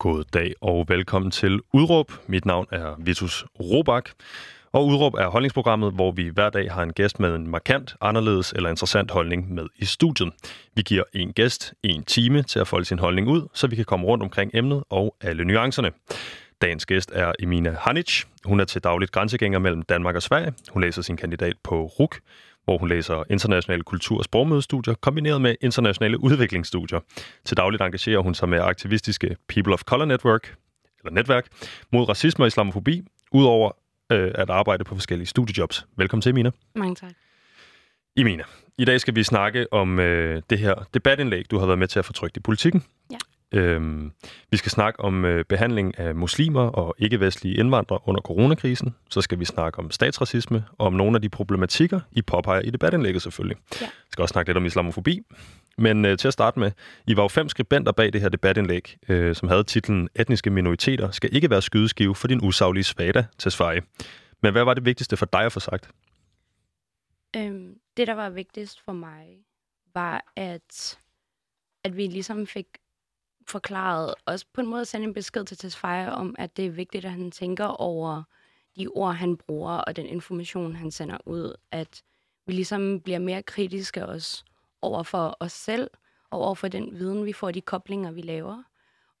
God dag og velkommen til Udråb. Mit navn er Vitus Robak. Og Udråb er holdningsprogrammet, hvor vi hver dag har en gæst med en markant, anderledes eller interessant holdning med i studiet. Vi giver en gæst en time til at folde sin holdning ud, så vi kan komme rundt omkring emnet og alle nuancerne. Dagens gæst er Emina Hanic. Hun er til dagligt grænsegænger mellem Danmark og Sverige. Hun læser sin kandidat på RUK, hvor hun læser internationale kultur- og sprogmødestudier, kombineret med internationale udviklingsstudier. Til dagligt engagerer hun sig med aktivistiske People of Color Network, eller netværk, mod racisme og islamofobi, udover øh, at arbejde på forskellige studiejobs. Velkommen til, Emina. Mange tak. Emina, i dag skal vi snakke om øh, det her debatindlæg, du har været med til at få trykt i politikken. Ja. Øhm, vi skal snakke om øh, behandling af muslimer og ikke-vestlige indvandrere under coronakrisen. Så skal vi snakke om statsracisme og om nogle af de problematikker, I påpeger i debatindlægget selvfølgelig. Ja. Vi skal også snakke lidt om islamofobi. Men øh, til at starte med, I var jo fem skribenter bag det her debatindlæg, øh, som havde titlen Etniske minoriteter skal ikke være skydeskive for din usaglige svada til Sverige. Men hvad var det vigtigste for dig at få sagt? Øhm, det, der var vigtigst for mig, var, at, at vi ligesom fik forklaret, også på en måde sende en besked til Tesfaye om, at det er vigtigt, at han tænker over de ord, han bruger, og den information, han sender ud. At vi ligesom bliver mere kritiske også over for os selv, og over for den viden, vi får, de koblinger, vi laver.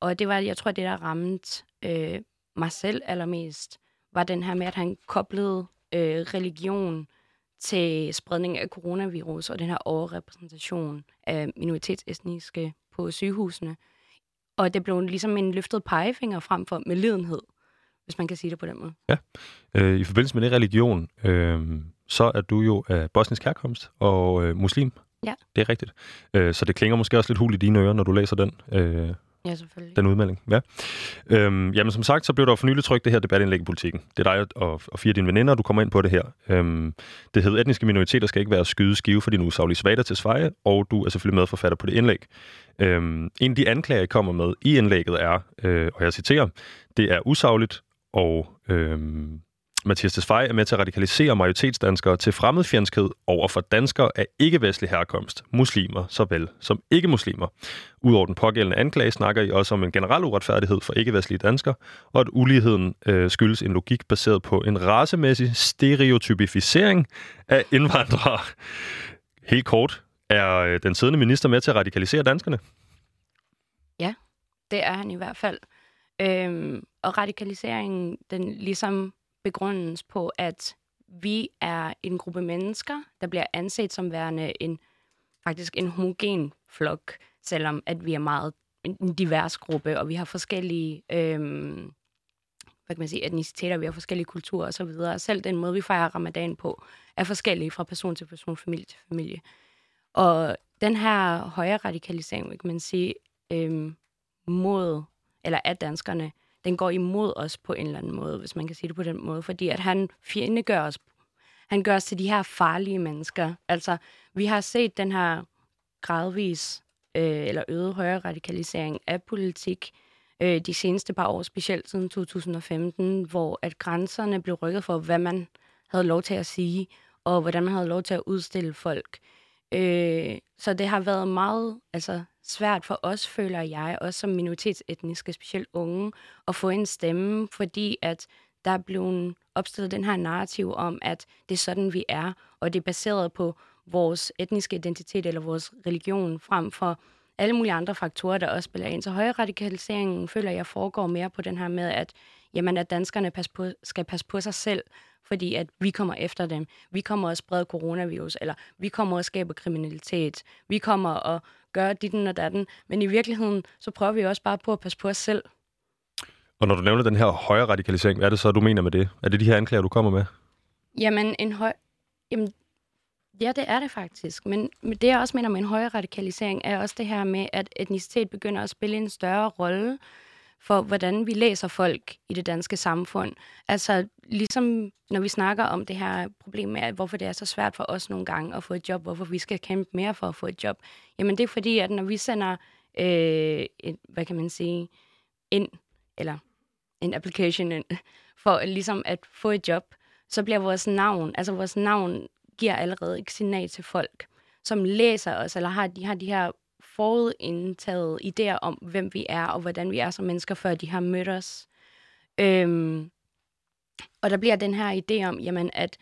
Og det var, jeg tror, det, der ramte øh, mig selv allermest, var den her med, at han koblede øh, religion til spredning af coronavirus og den her overrepræsentation af minoritetsetniske på sygehusene. Og det blev ligesom en løftet pegefinger frem for medlidenhed, hvis man kan sige det på den måde. Ja. Øh, I forbindelse med det religion, øh, så er du jo af bosnisk herkomst og øh, muslim. Ja. Det er rigtigt. Øh, så det klinger måske også lidt hul i dine ører, når du læser den. Øh, Ja, selvfølgelig. den udmelding. Ja. Øhm, jamen som sagt, så blev der for nylig trykt det her debatindlæg i politikken. Det er dig og, og fire af dine veninder, du kommer ind på det her. Øhm, det hedder, etniske minoriteter skal ikke være skyde skive for din usaglige svagter til Sverige, og du er selvfølgelig medforfatter på det indlæg. Øhm, en af de anklager, I kommer med i indlægget er, øh, og jeg citerer, det er usagligt og øhm, Mathias Tesfaye er med til at radikalisere majoritetsdanskere til fremmedfjendskhed over for danskere af ikke-vestlig herkomst, muslimer såvel som ikke-muslimer. Udover den pågældende anklage snakker I også om en generel uretfærdighed for ikke-vestlige danskere, og at uligheden øh, skyldes en logik baseret på en racemæssig stereotypificering af indvandrere. Helt kort, er øh, den siddende minister med til at radikalisere danskerne? Ja, Det er han i hvert fald. Øhm, og radikaliseringen, den ligesom begrundes på, at vi er en gruppe mennesker, der bliver anset som værende en faktisk en homogen flok, selvom at vi er meget en divers gruppe, og vi har forskellige øhm, hvad kan man sige, etniciteter, vi har forskellige kulturer osv. Og selv den måde, vi fejrer ramadan på, er forskellige fra person til person, familie til familie. Og den her højere radikalisering, kan man sige, øhm, mod, eller af danskerne, den går imod os på en eller anden måde, hvis man kan sige det på den måde, fordi at han fjendegør os. Han gør os til de her farlige mennesker. Altså, vi har set den her gradvis øh, eller øget højere radikalisering af politik øh, de seneste par år, specielt siden 2015, hvor at grænserne blev rykket for, hvad man havde lov til at sige, og hvordan man havde lov til at udstille folk. Øh, så det har været meget altså, svært for os, føler jeg, også som minoritetsetniske, specielt unge, at få en stemme, fordi at der er blevet opstillet den her narrativ om, at det er sådan, vi er, og det er baseret på vores etniske identitet eller vores religion, frem for alle mulige andre faktorer, der også spiller ind. Så højere radikaliseringen føler jeg foregår mere på den her med, at, jamen, at danskerne pas på, skal passe på sig selv, fordi at vi kommer efter dem. Vi kommer og sprede coronavirus, eller vi kommer og skabe kriminalitet. Vi kommer og gøre ditten og datten. Men i virkeligheden, så prøver vi også bare på at passe på os selv. Og når du nævner den her højere radikalisering, hvad er det så, du mener med det? Er det de her anklager, du kommer med? Jamen, en høj... Jamen, ja, det er det faktisk. Men det, jeg også mener med en højere radikalisering, er også det her med, at etnicitet begynder at spille en større rolle for, hvordan vi læser folk i det danske samfund. Altså, ligesom når vi snakker om det her problem med, hvorfor det er så svært for os nogle gange at få et job, hvorfor vi skal kæmpe mere for at få et job, jamen det er fordi, at når vi sender, øh, et, hvad kan man sige, ind, eller en application ind, for ligesom at få et job, så bliver vores navn, altså vores navn giver allerede et signal til folk, som læser os, eller har, de har de her forudindtaget idéer om, hvem vi er og hvordan vi er som mennesker, før de har mødt os. Øhm, og der bliver den her idé om, jamen, at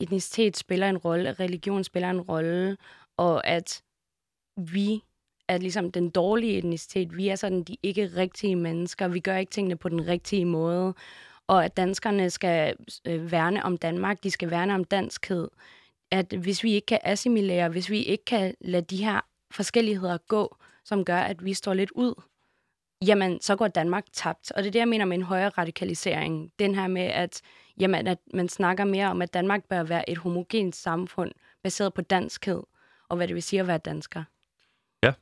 etnicitet spiller en rolle, at religion spiller en rolle, og at vi er ligesom den dårlige etnicitet. Vi er sådan de ikke rigtige mennesker. Vi gør ikke tingene på den rigtige måde. Og at danskerne skal øh, værne om Danmark. De skal værne om danskhed. At hvis vi ikke kan assimilere, hvis vi ikke kan lade de her forskelligheder gå, som gør, at vi står lidt ud, jamen, så går Danmark tabt. Og det er det, jeg mener med en højere radikalisering. Den her med, at, jamen, at man snakker mere om, at Danmark bør være et homogent samfund, baseret på danskhed, og hvad det vil sige at være dansker. Ja,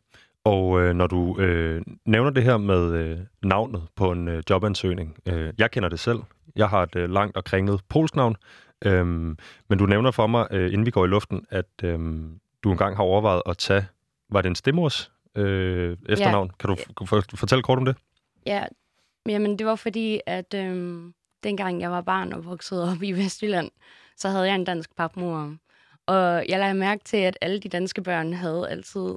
og øh, når du øh, nævner det her med øh, navnet på en øh, jobansøgning, øh, jeg kender det selv. Jeg har et øh, langt og kringlet polsk navn, øh, men du nævner for mig, øh, inden vi går i luften, at øh, du engang har overvejet at tage, var det en stemmors øh, efternavn? Ja. Kan du f- fortælle kort om det? Ja, jamen det var fordi, at øh, dengang jeg var barn og voksede op i Vestjylland, så havde jeg en dansk papmor. Og jeg lagde mærke til, at alle de danske børn havde altid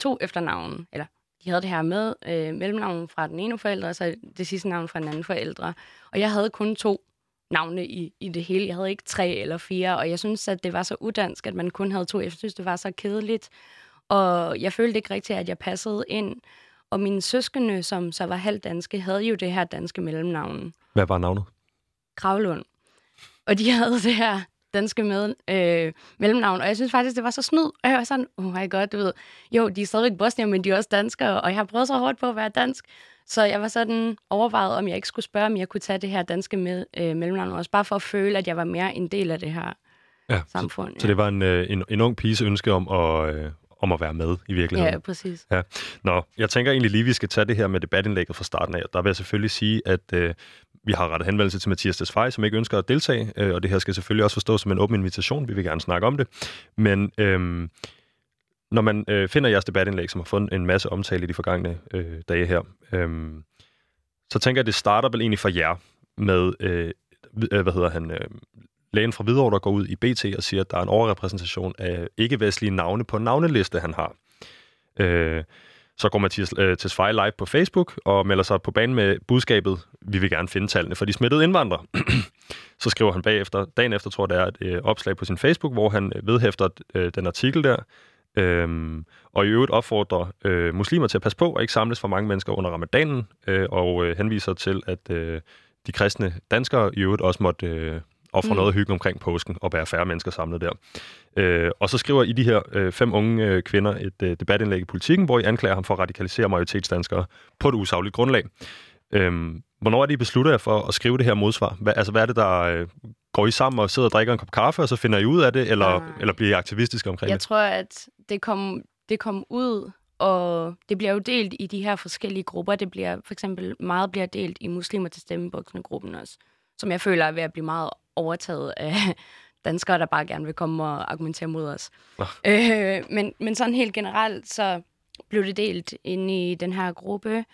to efternavne, eller de havde det her med øh, mellemnavn fra den ene forælder, og så det sidste navn fra den anden forældre. Og jeg havde kun to navne i, i det hele. Jeg havde ikke tre eller fire, og jeg synes, at det var så udansk, at man kun havde to. Jeg synes, det var så kedeligt. Og jeg følte ikke rigtigt, at jeg passede ind. Og mine søskende, som så var halvdanske, havde jo det her danske mellemnavn. Hvad var navnet? Gravlund. Og de havde det her danske med, øh, mellemnavn. Og jeg synes faktisk, det var så snyd. Og jeg var sådan, oh my god, du ved. Jo, de er stadigvæk bosnier, men de er også danskere. Og jeg har prøvet så hårdt på at være dansk. Så jeg var sådan overvejet, om jeg ikke skulle spørge, om jeg kunne tage det her danske med, øh, mellemnavn også. Bare for at føle, at jeg var mere en del af det her ja, samfund. Så, ja. så det var en, øh, en, en ung piges ønske om at, øh, om at være med i virkeligheden. Ja, præcis. Ja. Nå, jeg tænker egentlig lige, at vi skal tage det her med debatindlægget fra starten af. Der vil jeg selvfølgelig sige, at øh, vi har rettet henvendelse til Mathias Desfej, som ikke ønsker at deltage, øh, og det her skal selvfølgelig også forstås som en åben invitation. Vi vil gerne snakke om det. Men øh, når man øh, finder jeres debatindlæg, som har fået en masse omtale i de forgangne øh, dage her, øh, så tænker jeg, at det starter vel egentlig for jer med, øh, øh hvad hedder han, øh, lægen fra Hvidovre, der går ud i BT og siger, at der er en overrepræsentation af ikke-vestlige navne på navneliste, han har. Øh, så går Mathias øh, til Svej live på Facebook og melder sig på banen med budskabet, vi vil gerne finde tallene for de smittede indvandrere. så skriver han bagefter, dagen efter tror jeg, det er et øh, opslag på sin Facebook, hvor han øh, vedhæfter øh, den artikel der, øh, og i øvrigt opfordrer øh, muslimer til at passe på og ikke samles for mange mennesker under ramadanen, øh, og øh, henviser til, at øh, de kristne danskere i øvrigt også måtte øh, og få mm. noget hygge omkring påsken og være færre mennesker samlet der. Øh, og så skriver I de her øh, fem unge øh, kvinder et øh, debatindlæg i politikken, hvor I anklager ham for at radikalisere majoritetsdanskere på et usagligt grundlag. Øh, hvornår er det, I beslutter jer for at skrive det her modsvar? Hva, altså, hvad er det, der øh, går I sammen og sidder og drikker en kop kaffe, og så finder I ud af det, eller, ja. eller bliver I aktivistiske omkring Jeg det? Jeg tror, at det kom, det kom ud og det bliver jo delt i de her forskellige grupper. Det bliver for eksempel meget bliver delt i muslimer til stemmebuksene gruppen også, som jeg føler er ved at blive meget overtaget af danskere, der bare gerne vil komme og argumentere mod os. Øh, men, men sådan helt generelt, så blev det delt ind i den her gruppe,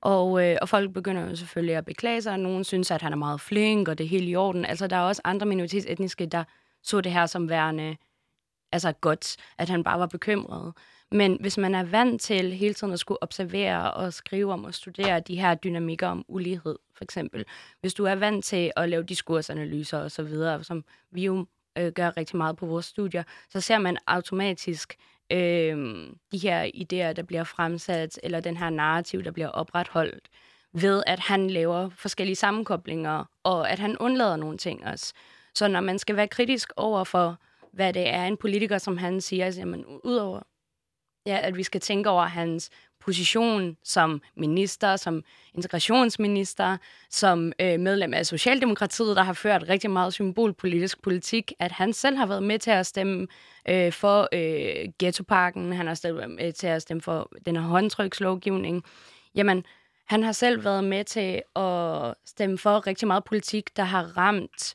og, øh, og folk begynder jo selvfølgelig at beklage sig. Nogen synes, at han er meget flink, og det er helt i orden. Altså, der er også andre minoritetsetniske, der så det her som værende altså godt, at han bare var bekymret. Men hvis man er vant til hele tiden at skulle observere og skrive om og studere de her dynamikker om ulighed, for eksempel. Hvis du er vant til at lave diskursanalyser og så videre, som vi jo øh, gør rigtig meget på vores studier, så ser man automatisk øh, de her idéer, der bliver fremsat, eller den her narrativ, der bliver opretholdt, ved at han laver forskellige sammenkoblinger, og at han undlader nogle ting også. Så når man skal være kritisk over for, hvad det er en politiker, som han siger, altså, jamen, udover ja, at vi skal tænke over hans position som minister, som integrationsminister, som øh, medlem af Socialdemokratiet, der har ført rigtig meget symbolpolitisk politik, at han selv har været med til at stemme øh, for øh, ghettoparken, han har været med til at stemme for den her håndtrykslovgivning. Jamen, han har selv været med til at stemme for rigtig meget politik, der har ramt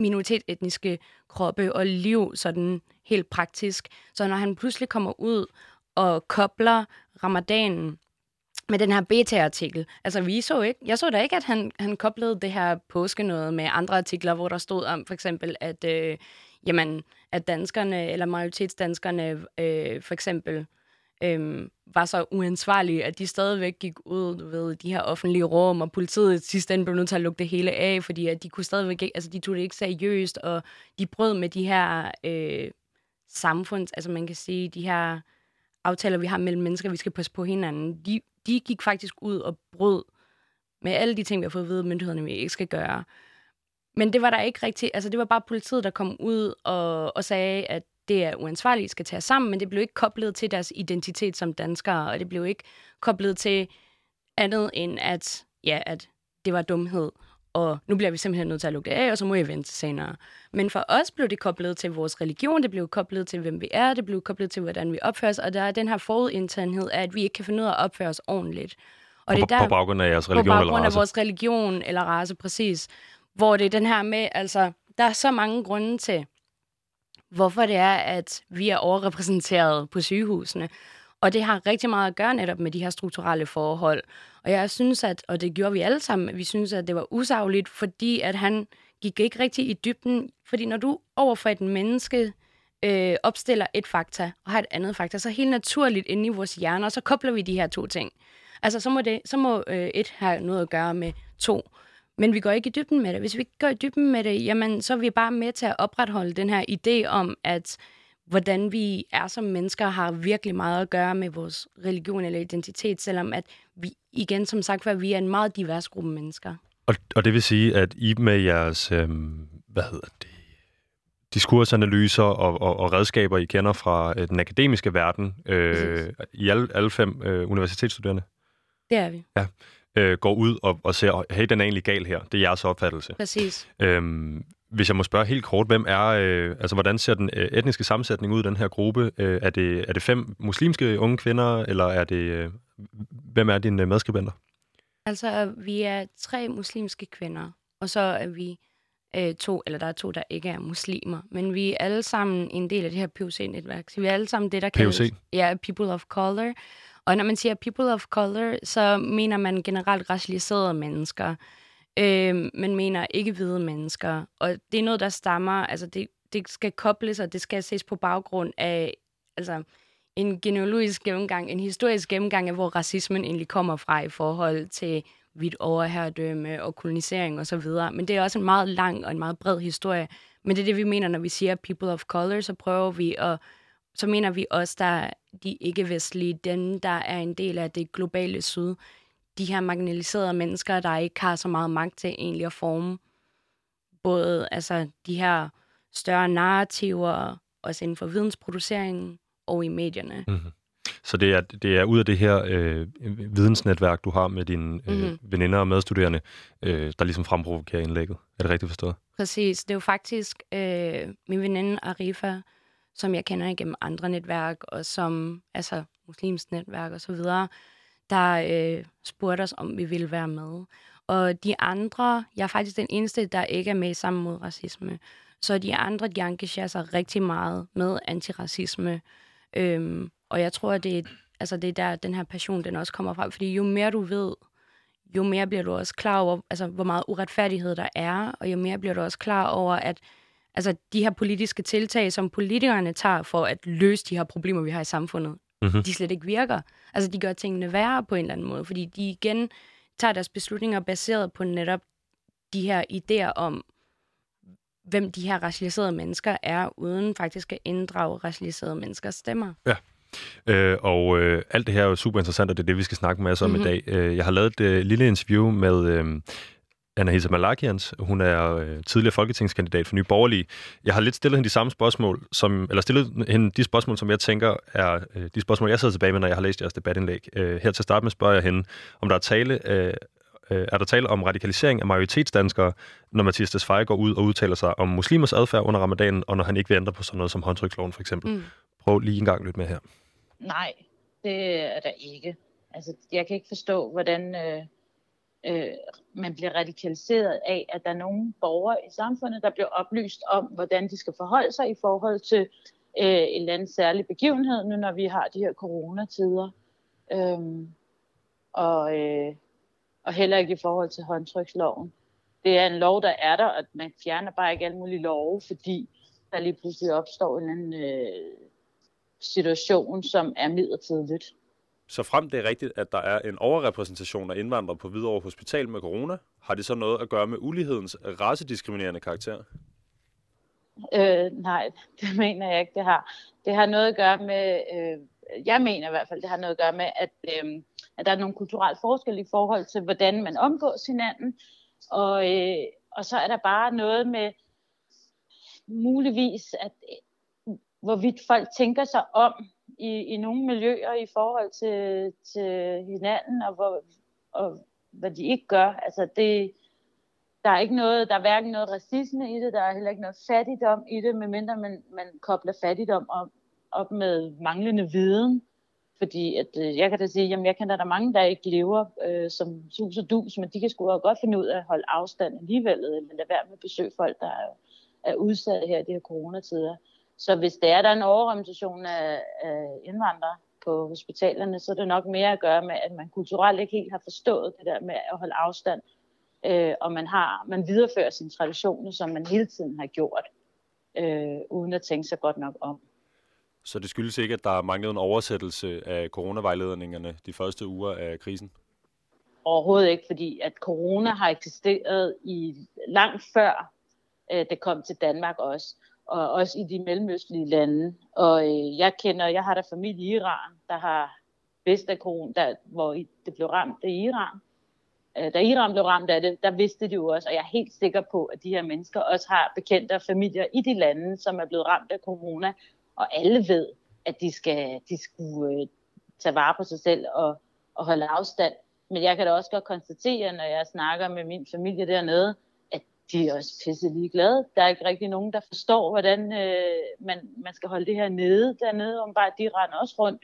minoritetsetniske kroppe og liv sådan helt praktisk. Så når han pludselig kommer ud og kobler ramadanen med den her beta-artikel. Altså, vi så ikke, jeg så da ikke, at han, han koblede det her påske noget med andre artikler, hvor der stod om for eksempel, at, øh, jamen, at danskerne, eller majoritetsdanskerne, øh, for eksempel, øh, var så uansvarlige, at de stadigvæk gik ud ved de her offentlige rum, og politiet sidst sidste ende blev nødt til at lukke det hele af, fordi at de kunne stadigvæk ikke, altså de tog det ikke seriøst, og de brød med de her øh, samfunds, altså man kan sige, de her aftaler, vi har mellem mennesker, vi skal passe på hinanden, de, de gik faktisk ud og brød med alle de ting, vi har fået at vide myndighederne, vi ikke skal gøre. Men det var der ikke rigtigt, altså det var bare politiet, der kom ud og, og sagde, at det er uansvarligt, skal tage sammen, men det blev ikke koblet til deres identitet som danskere, og det blev ikke koblet til andet end, at, ja, at det var dumhed, og nu bliver vi simpelthen nødt til at lukke det af, og så må jeg vente senere. Men for os blev det koblet til vores religion, det blev koblet til, hvem vi er, det blev koblet til, hvordan vi opfører os, og der er den her forudindtagethed af, at vi ikke kan finde ud af at opføre os ordentligt. Og det er der, på baggrund af jeres religion eller race? På baggrund af vores religion eller race, præcis. Hvor det er den her med, altså, der er så mange grunde til, hvorfor det er, at vi er overrepræsenteret på sygehusene. Og det har rigtig meget at gøre netop med de her strukturelle forhold. Og jeg synes, at, og det gjorde vi alle sammen, vi synes, at det var usagligt, fordi at han gik ikke rigtig i dybden. Fordi når du overfor et menneske øh, opstiller et fakta og har et andet fakta, så helt naturligt inde i vores hjerner, så kobler vi de her to ting. Altså, så må, det, så må øh, et have noget at gøre med to. Men vi går ikke i dybden med det. Hvis vi ikke går i dybden med det, jamen, så er vi bare med til at opretholde den her idé om, at hvordan vi er som mennesker, har virkelig meget at gøre med vores religion eller identitet, selvom at vi, igen som sagt, at vi er en meget divers gruppe mennesker. Og, og det vil sige, at I med jeres, øh, hvad hedder det, diskursanalyser og, og, og redskaber, I kender fra øh, den akademiske verden, øh, i alle, alle fem øh, universitetsstuderende? Det er vi. Ja øh, går ud og, og ser, hey, den er egentlig gal her. Det er jeres opfattelse. Præcis. Øhm, hvis jeg må spørge helt kort, hvem er, øh, altså hvordan ser den øh, etniske sammensætning ud i den her gruppe? Øh, er, det, er det fem muslimske unge kvinder, eller er det, øh, hvem er dine medskribenter? Altså, vi er tre muslimske kvinder, og så er vi øh, to, eller der er to, der ikke er muslimer, men vi er alle sammen en del af det her POC-netværk. Så vi er alle sammen det, der kaldes... POC? Ja, People of Color. Og når man siger people of color, så mener man generelt racialiserede mennesker. Øh, man mener ikke hvide mennesker. Og det er noget, der stammer, altså det, det skal kobles, og det skal ses på baggrund af altså, en genealogisk gennemgang, en historisk gennemgang af, hvor racismen egentlig kommer fra i forhold til hvidt overherredømme og kolonisering osv. Men det er også en meget lang og en meget bred historie. Men det er det, vi mener, når vi siger people of color, så prøver vi at så mener vi også, der de ikke-vestlige, dem, der er en del af det globale syd, de her marginaliserede mennesker, der ikke har så meget magt til egentlig at forme både altså, de her større narrativer, også inden for vidensproduceringen og i medierne. Mm-hmm. Så det er, det er ud af det her øh, vidensnetværk, du har med dine øh, mm-hmm. veninder og medstuderende, øh, der ligesom fremprovokerer indlægget. Er det rigtigt forstået? Præcis. Det er jo faktisk øh, min veninde Arifa, som jeg kender igennem andre netværk, og som altså muslims netværk osv., der øh, spurgte os, om vi ville være med. Og de andre, jeg er faktisk den eneste, der ikke er med sammen mod racisme. Så de andre, de engagerer sig rigtig meget med antiracisme. Øhm, og jeg tror, det er, altså, det er der, den her passion, den også kommer fra. Fordi jo mere du ved, jo mere bliver du også klar over, altså, hvor meget uretfærdighed der er, og jo mere bliver du også klar over, at altså de her politiske tiltag, som politikerne tager for at løse de her problemer, vi har i samfundet, mm-hmm. de slet ikke virker. Altså de gør tingene værre på en eller anden måde, fordi de igen tager deres beslutninger baseret på netop de her idéer om, hvem de her racialiserede mennesker er, uden faktisk at inddrage racialiserede menneskers stemmer. Ja. Øh, og øh, alt det her er jo super interessant, og det er det, vi skal snakke med os om mm-hmm. i dag. Øh, jeg har lavet et øh, lille interview med øh, Anahita Malakians. Hun er øh, tidligere folketingskandidat for Nye Borgerlige. Jeg har lidt stillet hende de samme spørgsmål, som, eller stillet hende de spørgsmål, som jeg tænker er øh, de spørgsmål, jeg sidder tilbage med, når jeg har læst jeres debatindlæg. Øh, her til at starte med spørger jeg hende, om der er tale, øh, øh, er der tale om radikalisering af majoritetsdanskere, når Mathias Tesfaye går ud og udtaler sig om muslimers adfærd under ramadanen, og når han ikke vil ændre på sådan noget som håndtryksloven for eksempel. Mm. Prøv lige en gang at lytte med her. Nej, det er der ikke. Altså, jeg kan ikke forstå, hvordan... Øh øh, man bliver radikaliseret af, at der er nogle borgere i samfundet, der bliver oplyst om, hvordan de skal forholde sig i forhold til øh, en eller anden særlig begivenhed, nu når vi har de her coronatider. Øhm, og, øh, og heller ikke i forhold til håndtryksloven. Det er en lov, der er der, og man fjerner bare ikke alle mulige love, fordi der lige pludselig opstår en anden øh, situation, som er midlertidigt. Så frem det er rigtigt, at der er en overrepræsentation af indvandrere på Hvidovre Hospital med corona, har det så noget at gøre med ulighedens racediskriminerende karakter? Øh, nej, det mener jeg ikke, det har. Det har noget at gøre med, øh, jeg mener i hvert fald, det har noget at gøre med, at, øh, at der er nogle kulturelle forskelle i forhold til, hvordan man omgås hinanden. Og, øh, og så er der bare noget med muligvis, at øh, hvorvidt folk tænker sig om i, i nogle miljøer i forhold til, til hinanden, og, hvor, og hvad de ikke gør. Altså det, der er ikke noget, der er hverken noget racisme i det, der er heller ikke noget fattigdom i det, medmindre man, man kobler fattigdom op, op med manglende viden. Fordi at, øh, jeg kan da sige, jamen jeg kender der mange, der ikke lever øh, som sus og dus, men de kan sgu godt finde ud af at holde afstand alligevel, øh, eller lade være med at besøge folk, der er, er udsatte her i de her coronatider. Så hvis det er, der er en overrepræsentation af, af indvandrere på hospitalerne, så er det nok mere at gøre med, at man kulturelt ikke helt har forstået det der med at holde afstand, øh, og man, har, man viderefører sine traditioner, som man hele tiden har gjort, øh, uden at tænke sig godt nok om. Så det skyldes ikke, at der er manglet en oversættelse af coronavejledningerne de første uger af krisen? Overhovedet ikke, fordi at corona har eksisteret i langt før øh, det kom til Danmark også og også i de mellemøstlige lande. Og øh, jeg kender, jeg har der familie i Iran, der har vidst af corona, der, hvor det blev ramt i Iran. Øh, da Iran blev ramt af det, der vidste de jo også, og jeg er helt sikker på, at de her mennesker også har bekendte og familier i de lande, som er blevet ramt af corona, og alle ved, at de skal de skulle øh, tage vare på sig selv og, og holde afstand. Men jeg kan da også godt konstatere, når jeg snakker med min familie dernede, de er også pisse ligeglade. Der er ikke rigtig nogen, der forstår, hvordan øh, man, man skal holde det her nede dernede, om bare de render også rundt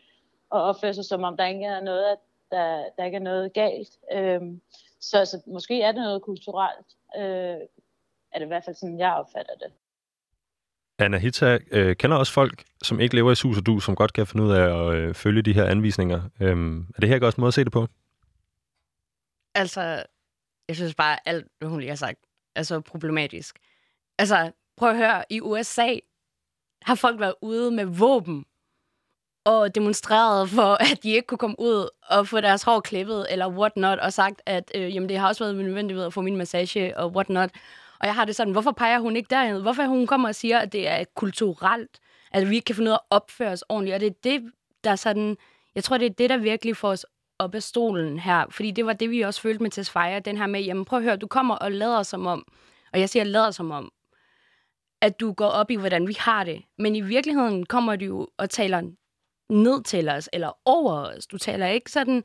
og opfører sig, som om der ikke er noget, der, der ikke er noget galt. Øhm, så, så måske er det noget kulturelt. Øh, er det i hvert fald sådan, jeg opfatter det. Anna Hitta øh, kender også folk, som ikke lever i sus og du, som godt kan finde ud af at øh, følge de her anvisninger. Øhm, er det her også en måde at se det på? Altså, jeg synes bare, alt, hvad hun lige har sagt, altså problematisk. Altså, prøv at høre, i USA har folk været ude med våben og demonstreret for, at de ikke kunne komme ud og få deres hår klippet, eller what not, og sagt, at øh, jamen, det har også været nødvendigt at få min massage, og what not. Og jeg har det sådan, hvorfor peger hun ikke derhen? Hvorfor hun kommer og siger, at det er kulturelt, at vi ikke kan finde ud af at opføre os ordentligt? Og det er det, der sådan... Jeg tror, det er det, der virkelig får os op af stolen her. Fordi det var det, vi også følte med Tesfaye, den her med, jamen prøv at høre, du kommer og lader som om, og jeg siger lader som om, at du går op i, hvordan vi har det. Men i virkeligheden kommer du jo og taler ned til os, eller over os. Du taler ikke sådan,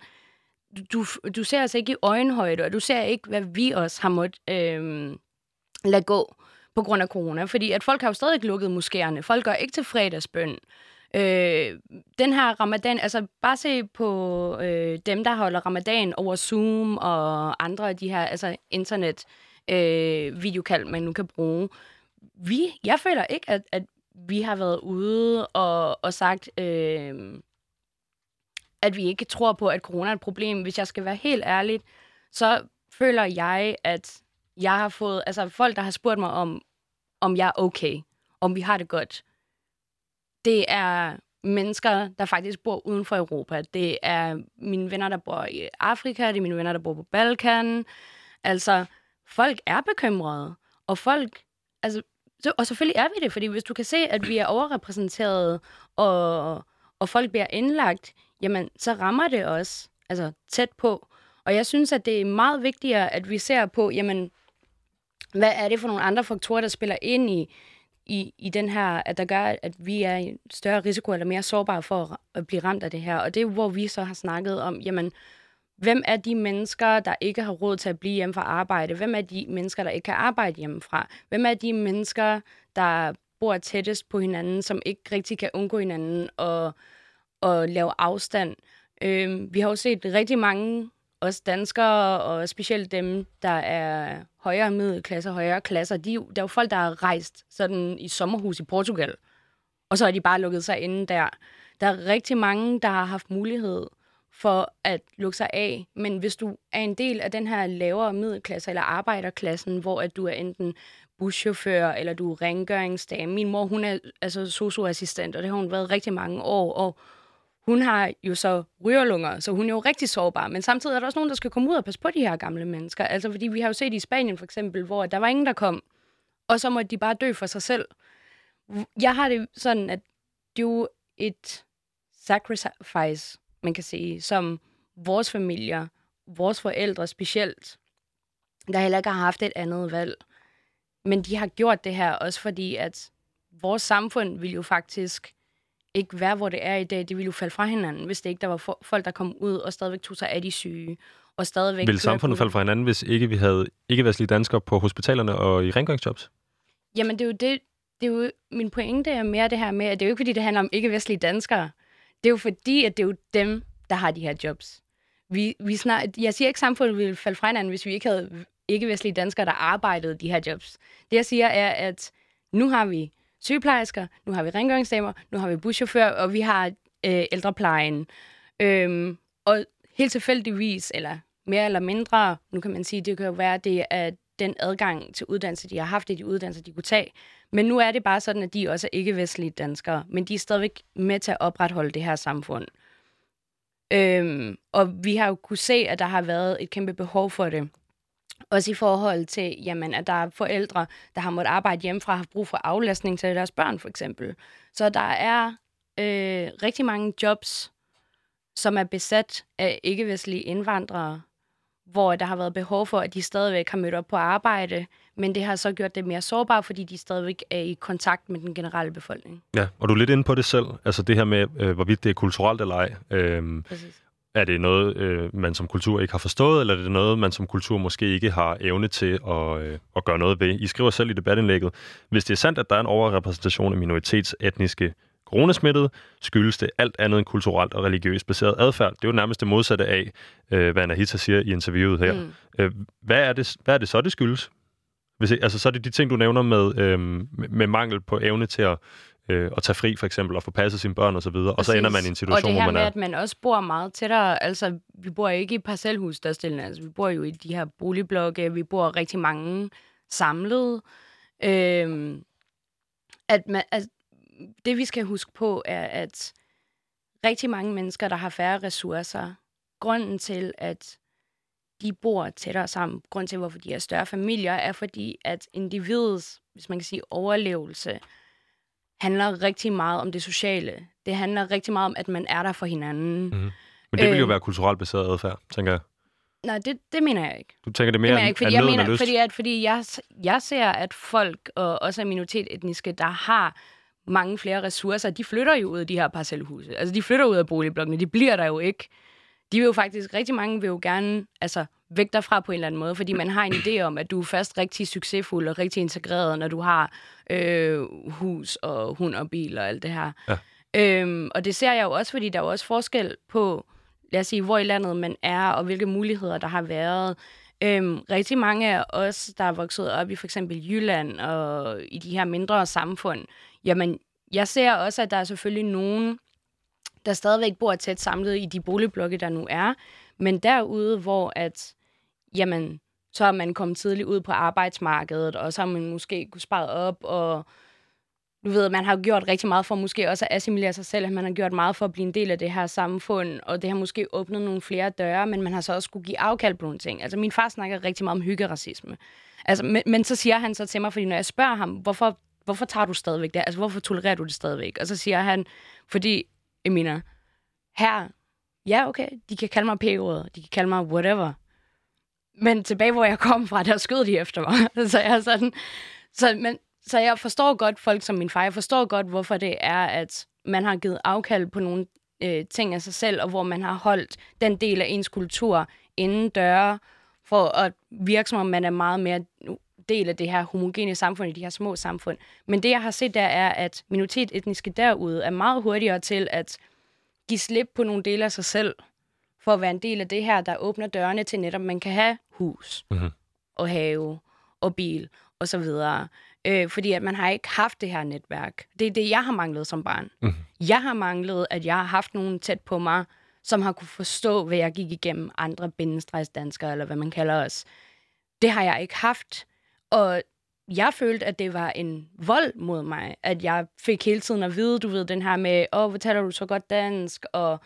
du, du ser os ikke i øjenhøjde, og du ser ikke, hvad vi også har måttet øh, lade gå på grund af corona. Fordi at folk har jo stadig lukket moskéerne. Folk går ikke til fredagsbøn. Øh, den her ramadan, altså bare se på øh, dem, der holder ramadan over Zoom og andre af de her altså internet øh, videokald, man nu kan bruge. Vi, jeg føler ikke, at, at vi har været ude og, og sagt, øh, at vi ikke tror på, at corona er et problem. Hvis jeg skal være helt ærlig, så føler jeg, at jeg har fået, altså folk, der har spurgt mig om, om jeg er okay, om vi har det godt, det er mennesker, der faktisk bor uden for Europa. Det er mine venner, der bor i Afrika, det er mine venner, der bor på Balkan. Altså, folk er bekymrede, og folk, altså, og selvfølgelig er vi det, fordi hvis du kan se, at vi er overrepræsenteret, og, og folk bliver indlagt, jamen, så rammer det os altså, tæt på. Og jeg synes, at det er meget vigtigere, at vi ser på, jamen, hvad er det for nogle andre faktorer, der spiller ind i, i, i den her, at der gør, at vi er i større risiko eller mere sårbare for at blive ramt af det her. Og det er hvor vi så har snakket om, jamen, hvem er de mennesker, der ikke har råd til at blive hjemme fra arbejde? Hvem er de mennesker, der ikke kan arbejde hjemmefra? Hvem er de mennesker, der bor tættest på hinanden, som ikke rigtig kan undgå hinanden og, og lave afstand? Øh, vi har jo set rigtig mange os danskere, og specielt dem, der er højere middelklasse og højere klasser, de, der er jo folk, der har rejst sådan i sommerhus i Portugal, og så har de bare lukket sig inde der. Der er rigtig mange, der har haft mulighed for at lukke sig af. Men hvis du er en del af den her lavere middelklasse eller arbejderklassen, hvor at du er enten buschauffør eller du er rengøringsdame. Min mor, hun er altså socioassistent, og det har hun været rigtig mange år, og hun har jo så rygerlunger, så hun er jo rigtig sårbar. Men samtidig er der også nogen, der skal komme ud og passe på de her gamle mennesker. Altså, fordi vi har jo set i Spanien for eksempel, hvor der var ingen, der kom, og så måtte de bare dø for sig selv. Jeg har det sådan, at det er jo et sacrifice, man kan sige, som vores familier, vores forældre specielt, der heller ikke har haft et andet valg. Men de har gjort det her også fordi, at vores samfund vil jo faktisk ikke være, hvor det er i dag. Det ville jo falde fra hinanden, hvis det ikke der var folk, der kom ud og stadigvæk tog sig af de syge. Og stadigvæk Vil samfundet falde fra hinanden, hvis ikke vi havde ikke-vestlige danskere på hospitalerne og i rengøringsjobs? Jamen, det er jo det, det er jo, min pointe er mere det her med, at det er jo ikke, fordi det handler om ikke-vestlige danskere. Det er jo fordi, at det er jo dem, der har de her jobs. Vi, vi snart, jeg siger ikke, at samfundet ville falde fra hinanden, hvis vi ikke havde ikke-vestlige danskere, der arbejdede de her jobs. Det, jeg siger, er, at nu har vi sygeplejersker, nu har vi rengøringsdamer, nu har vi buschauffør, og vi har øh, ældreplejen. Øhm, og helt tilfældigvis, eller mere eller mindre, nu kan man sige, det kan jo være, det er den adgang til uddannelse, de har haft, det de uddannelser, de kunne tage. Men nu er det bare sådan, at de også er ikke-vestlige danskere, men de er stadigvæk med til at opretholde det her samfund. Øhm, og vi har jo kunne se, at der har været et kæmpe behov for det. Også i forhold til, jamen, at der er forældre, der har måttet arbejde hjemmefra, har brug for aflastning til deres børn, for eksempel. Så der er øh, rigtig mange jobs, som er besat af ikke-vestlige indvandrere, hvor der har været behov for, at de stadigvæk har mødt op på arbejde, men det har så gjort det mere sårbart, fordi de stadigvæk er i kontakt med den generelle befolkning. Ja, og du er lidt inde på det selv, altså det her med, øh, hvorvidt det er kulturelt eller ej. Øhm, Præcis. Er det noget, øh, man som kultur ikke har forstået, eller er det noget, man som kultur måske ikke har evne til at, øh, at gøre noget ved? I skriver selv i debatindlægget, hvis det er sandt, at der er en overrepræsentation af minoritetsetniske coronasmittede, skyldes det alt andet end kulturelt og religiøst baseret adfærd. Det er jo nærmest det modsatte af, øh, hvad Anahita siger i interviewet her. Mm. Øh, hvad, er det, hvad er det så, det skyldes? Hvis, altså, så er det de ting, du nævner med, øh, med mangel på evne til at øh, at tage fri for eksempel, og få passet sine børn osv., og, og så ender man i en situation, hvor man er... Og det her med, at man også bor meget tættere, altså vi bor ikke i parcelhus størstedelen, altså vi bor jo i de her boligblokke, vi bor rigtig mange samlet. Øh, at man, altså, det vi skal huske på er, at rigtig mange mennesker, der har færre ressourcer, grunden til, at de bor tættere sammen, grund til, hvorfor de har større familier, er fordi, at individets, hvis man kan sige, overlevelse handler rigtig meget om det sociale. Det handler rigtig meget om, at man er der for hinanden. Mm-hmm. Men det vil jo øh, være kulturelt baseret adfærd, tænker jeg. Nej, det, det mener jeg ikke. Du tænker det mere det mener jeg ikke, fordi jeg mener, lyst. fordi, at, fordi jeg, jeg ser, at folk, og også minoritetsetniske, der har mange flere ressourcer, de flytter jo ud af de her parcelhuse. Altså, de flytter ud af boligblokkene. De bliver der jo ikke. De vil jo faktisk, rigtig mange vil jo gerne altså, væk derfra på en eller anden måde, fordi man har en idé om, at du er først rigtig succesfuld og rigtig integreret, når du har øh, hus og hund og bil og alt det her. Ja. Øhm, og det ser jeg jo også, fordi der er jo også forskel på, lad os sige, hvor i landet man er, og hvilke muligheder der har været. Øhm, rigtig mange af os, der er vokset op i for eksempel Jylland og i de her mindre samfund, jamen, jeg ser også, at der er selvfølgelig nogen, der stadigvæk bor tæt samlet i de boligblokke, der nu er, men derude, hvor at jamen, så er man kommet tidligt ud på arbejdsmarkedet, og så har man måske kunne spare op, og du ved, man har gjort rigtig meget for måske også at assimilere sig selv, at man har gjort meget for at blive en del af det her samfund, og det har måske åbnet nogle flere døre, men man har så også skulle give afkald på nogle ting. Altså, min far snakker rigtig meget om hyggeracisme. Altså, men, men så siger han så til mig, fordi når jeg spørger ham, hvorfor, hvorfor tager du stadigvæk det? Altså, hvorfor tolererer du det stadigvæk? Og så siger han, fordi, Emina, her, ja, okay, de kan kalde mig p de kan kalde mig whatever, men tilbage, hvor jeg kom fra, der skød de efter mig. så jeg sådan... Så, men, så jeg forstår godt folk som min far. Jeg forstår godt, hvorfor det er, at man har givet afkald på nogle øh, ting af sig selv, og hvor man har holdt den del af ens kultur inden døre, for at virke som om man er meget mere del af det her homogene samfund, i de her små samfund. Men det, jeg har set der, er, at minoritetsetniske derude er meget hurtigere til at give slip på nogle dele af sig selv, for at være en del af det her, der åbner dørene til netop, man kan have hus mm-hmm. og have og bil og så videre. Øh, fordi at man har ikke haft det her netværk. Det er det, jeg har manglet som barn. Mm-hmm. Jeg har manglet, at jeg har haft nogen tæt på mig, som har kunne forstå, hvad jeg gik igennem andre bindestrejsdanskere, eller hvad man kalder os. Det har jeg ikke haft. Og jeg følte, at det var en vold mod mig, at jeg fik hele tiden at vide, du ved, den her med, åh, hvor taler du så godt dansk, og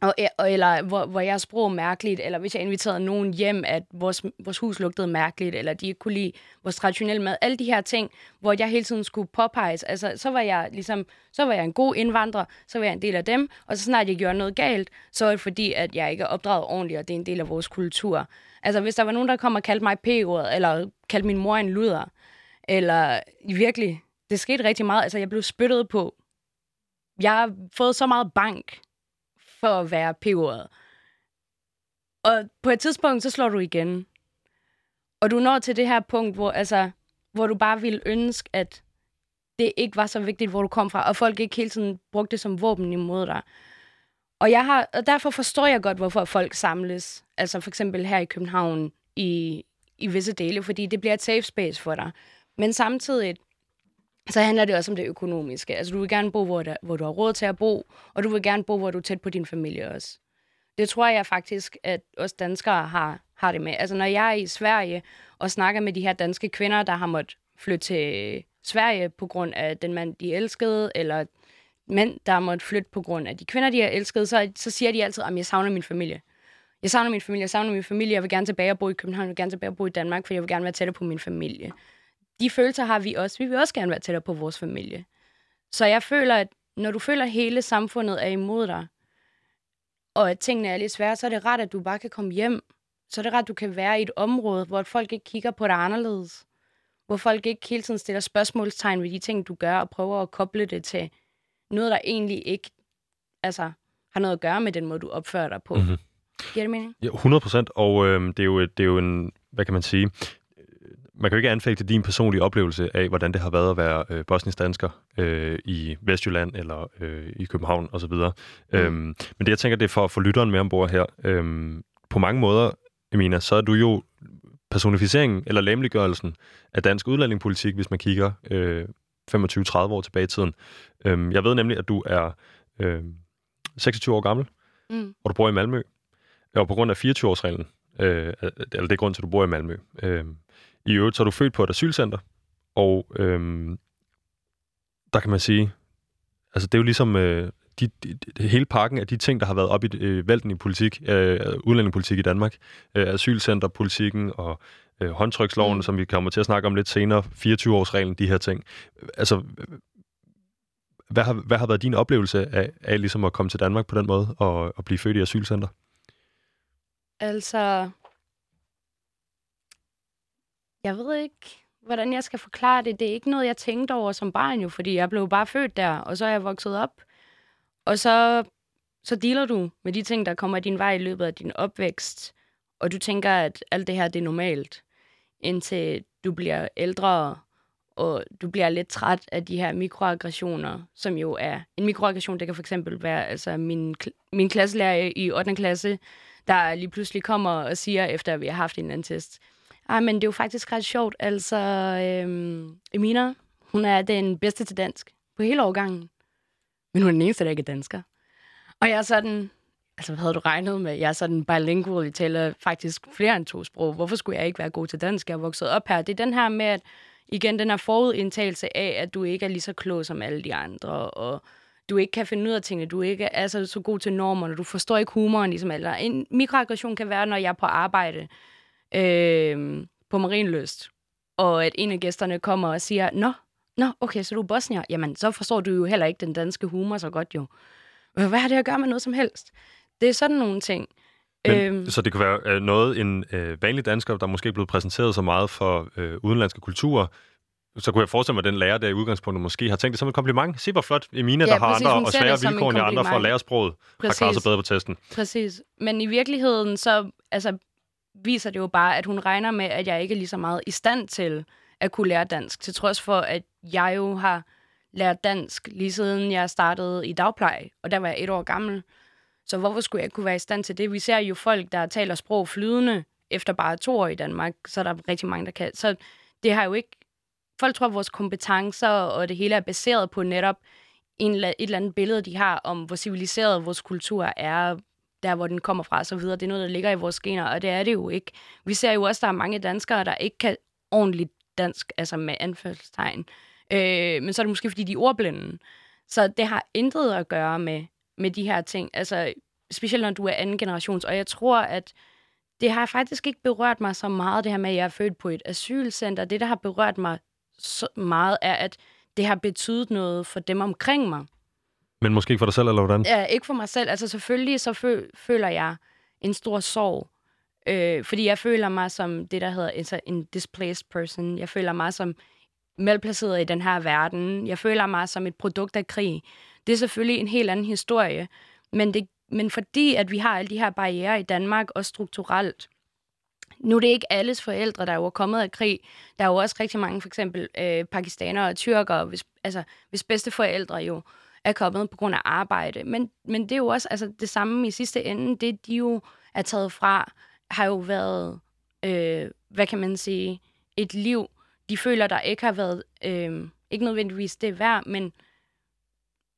og, eller hvor, hvor jeg sprog mærkeligt, eller hvis jeg inviterede nogen hjem, at vores, vores hus lugtede mærkeligt, eller de ikke kunne lide vores traditionelle mad. Alle de her ting, hvor jeg hele tiden skulle påpeges. Altså, så var jeg ligesom, så var jeg en god indvandrer, så var jeg en del af dem, og så snart jeg gjorde noget galt, så var det fordi, at jeg ikke er opdraget ordentligt, og det er en del af vores kultur. Altså, hvis der var nogen, der kom og kaldte mig p eller kaldte min mor en luder, eller virkelig, det skete rigtig meget. Altså, jeg blev spyttet på. Jeg har fået så meget bank for at være p Og på et tidspunkt, så slår du igen. Og du når til det her punkt, hvor, altså, hvor du bare ville ønske, at det ikke var så vigtigt, hvor du kom fra, og folk ikke hele tiden brugte det som våben imod dig. Og, jeg har, og derfor forstår jeg godt, hvorfor folk samles. Altså for eksempel her i København i, i visse dele, fordi det bliver et safe space for dig. Men samtidig, så handler det også om det økonomiske. Altså, du vil gerne bo, hvor, der, hvor du har råd til at bo, og du vil gerne bo, hvor du er tæt på din familie også. Det tror jeg faktisk, at os danskere har, har det med. Altså, når jeg er i Sverige og snakker med de her danske kvinder, der har måttet flytte til Sverige på grund af den mand, de elskede, eller mænd, der har måttet flytte på grund af de kvinder, de har elsket, så, så siger de altid, at jeg savner min familie. Jeg savner min familie, jeg savner min familie, jeg vil gerne tilbage og bo i København, jeg vil gerne tilbage og bo i Danmark, for jeg vil gerne være tættere på min familie de følelser har vi også. Vi vil også gerne være tættere på vores familie. Så jeg føler, at når du føler, at hele samfundet er imod dig, og at tingene er lidt svære, så er det ret, at du bare kan komme hjem. Så er det ret, at du kan være i et område, hvor folk ikke kigger på dig anderledes. Hvor folk ikke hele tiden stiller spørgsmålstegn ved de ting, du gør, og prøver at koble det til noget, der egentlig ikke altså, har noget at gøre med den måde, du opfører dig på. Mm-hmm. Giver det mening? Ja, 100 procent, og øh, det, er jo, det er jo en, hvad kan man sige, man kan jo ikke anfægte din personlige oplevelse af, hvordan det har været at være øh, bosnisk dansker øh, i Vestjylland eller øh, i København osv. Mm. Øhm, men det, jeg tænker, det er for at få lytteren med ombord her. Øhm, på mange måder, Emina, så er du jo personificeringen eller lemliggørelsen af dansk udlændingepolitik, hvis man kigger øh, 25-30 år tilbage i tiden. Øhm, jeg ved nemlig, at du er øh, 26 år gammel, mm. og du bor i Malmø. Og på grund af 24-årsreglen, øh, eller det er grund til, at du bor i Malmø, øh, i øvrigt, så er du født på et asylcenter, og øhm, der kan man sige, altså det er jo ligesom øh, de, de, de, hele pakken af de ting, der har været op i øh, vælten i politik, øh, udlændingepolitik i Danmark, øh, asylcenterpolitikken og øh, håndtryksloven, mm. som vi kommer til at snakke om lidt senere, 24-årsreglen, de her ting. Altså, hvad har, hvad har været din oplevelse af, af ligesom at komme til Danmark på den måde og, og blive født i asylcenter? Altså, jeg ved ikke, hvordan jeg skal forklare det. Det er ikke noget, jeg tænkte over som barn jo, fordi jeg blev bare født der, og så er jeg vokset op. Og så, så dealer du med de ting, der kommer din vej i løbet af din opvækst, og du tænker, at alt det her det er normalt, indtil du bliver ældre, og du bliver lidt træt af de her mikroaggressioner, som jo er... En mikroaggression, det kan for eksempel være altså min, min klasselærer i 8. klasse, der lige pludselig kommer og siger, efter vi har haft en anden test, ej, men det er jo faktisk ret sjovt. Altså, øhm, Emina, hun er den bedste til dansk på hele årgangen. Men hun er den eneste, der ikke er dansker. Og jeg er sådan, altså hvad havde du regnet med? Jeg er sådan bilingual, jeg taler faktisk flere end to sprog. Hvorfor skulle jeg ikke være god til dansk? Jeg er vokset op her. Det er den her med, at igen, den her forudindtagelse af, at du ikke er lige så klog som alle de andre, og du ikke kan finde ud af tingene, du ikke er så, så god til normerne, du forstår ikke humoren ligesom alle. En mikroaggression kan være, når jeg er på arbejde, øh, på Marienløst, og at en af gæsterne kommer og siger, Nå, nå, okay, så du er bosnier. Jamen, så forstår du jo heller ikke den danske humor så godt jo. Hvad har det at gøre med noget som helst? Det er sådan nogle ting. Men, øhm, så det kan være øh, noget, en øh, vanlig dansker, der måske er blevet præsenteret så meget for øh, udenlandske kulturer, så kunne jeg forestille mig, at den lærer der i udgangspunktet måske har tænkt det som et kompliment. Se, hvor flot Emina, ja, der har andre og svære vilkår end andre for at lære sproget, præcis. har klaret sig bedre på testen. Præcis. Men i virkeligheden, så altså, viser det jo bare, at hun regner med, at jeg ikke er lige så meget i stand til at kunne lære dansk, til trods for, at jeg jo har lært dansk lige siden jeg startede i dagpleje, og der var jeg et år gammel. Så hvorfor skulle jeg ikke kunne være i stand til det? Vi ser jo folk, der taler sprog flydende efter bare to år i Danmark, så er der rigtig mange, der kan. Så det har jo ikke... Folk tror, at vores kompetencer og det hele er baseret på netop en, et eller andet billede, de har om, hvor civiliseret vores kultur er, der hvor den kommer fra og så videre. Det er noget, der ligger i vores gener, og det er det jo ikke. Vi ser jo også, at der er mange danskere, der ikke kan ordentligt dansk, altså med anførselstegn. Øh, men så er det måske, fordi de er ordblinde. Så det har intet at gøre med, med de her ting. Altså, specielt når du er anden generations. Og jeg tror, at det har faktisk ikke berørt mig så meget, det her med, at jeg er født på et asylcenter. Det, der har berørt mig så meget, er, at det har betydet noget for dem omkring mig. Men måske ikke for dig selv, eller hvordan? Ja, ikke for mig selv. Altså selvfølgelig så fø- føler jeg en stor sorg. Øh, fordi jeg føler mig som det, der hedder altså en displaced person. Jeg føler mig som malplaceret i den her verden. Jeg føler mig som et produkt af krig. Det er selvfølgelig en helt anden historie. Men, det, men fordi at vi har alle de her barriere i Danmark, og strukturelt, nu er det ikke alles forældre, der er jo kommet af krig. Der er jo også rigtig mange, for eksempel øh, pakistanere og tyrkere, hvis, altså, hvis bedste forældre jo er kommet på grund af arbejde. Men, men det er jo også altså, det samme i sidste ende. Det, de jo er taget fra, har jo været, øh, hvad kan man sige, et liv, de føler, der ikke har været, øh, ikke nødvendigvis det værd, men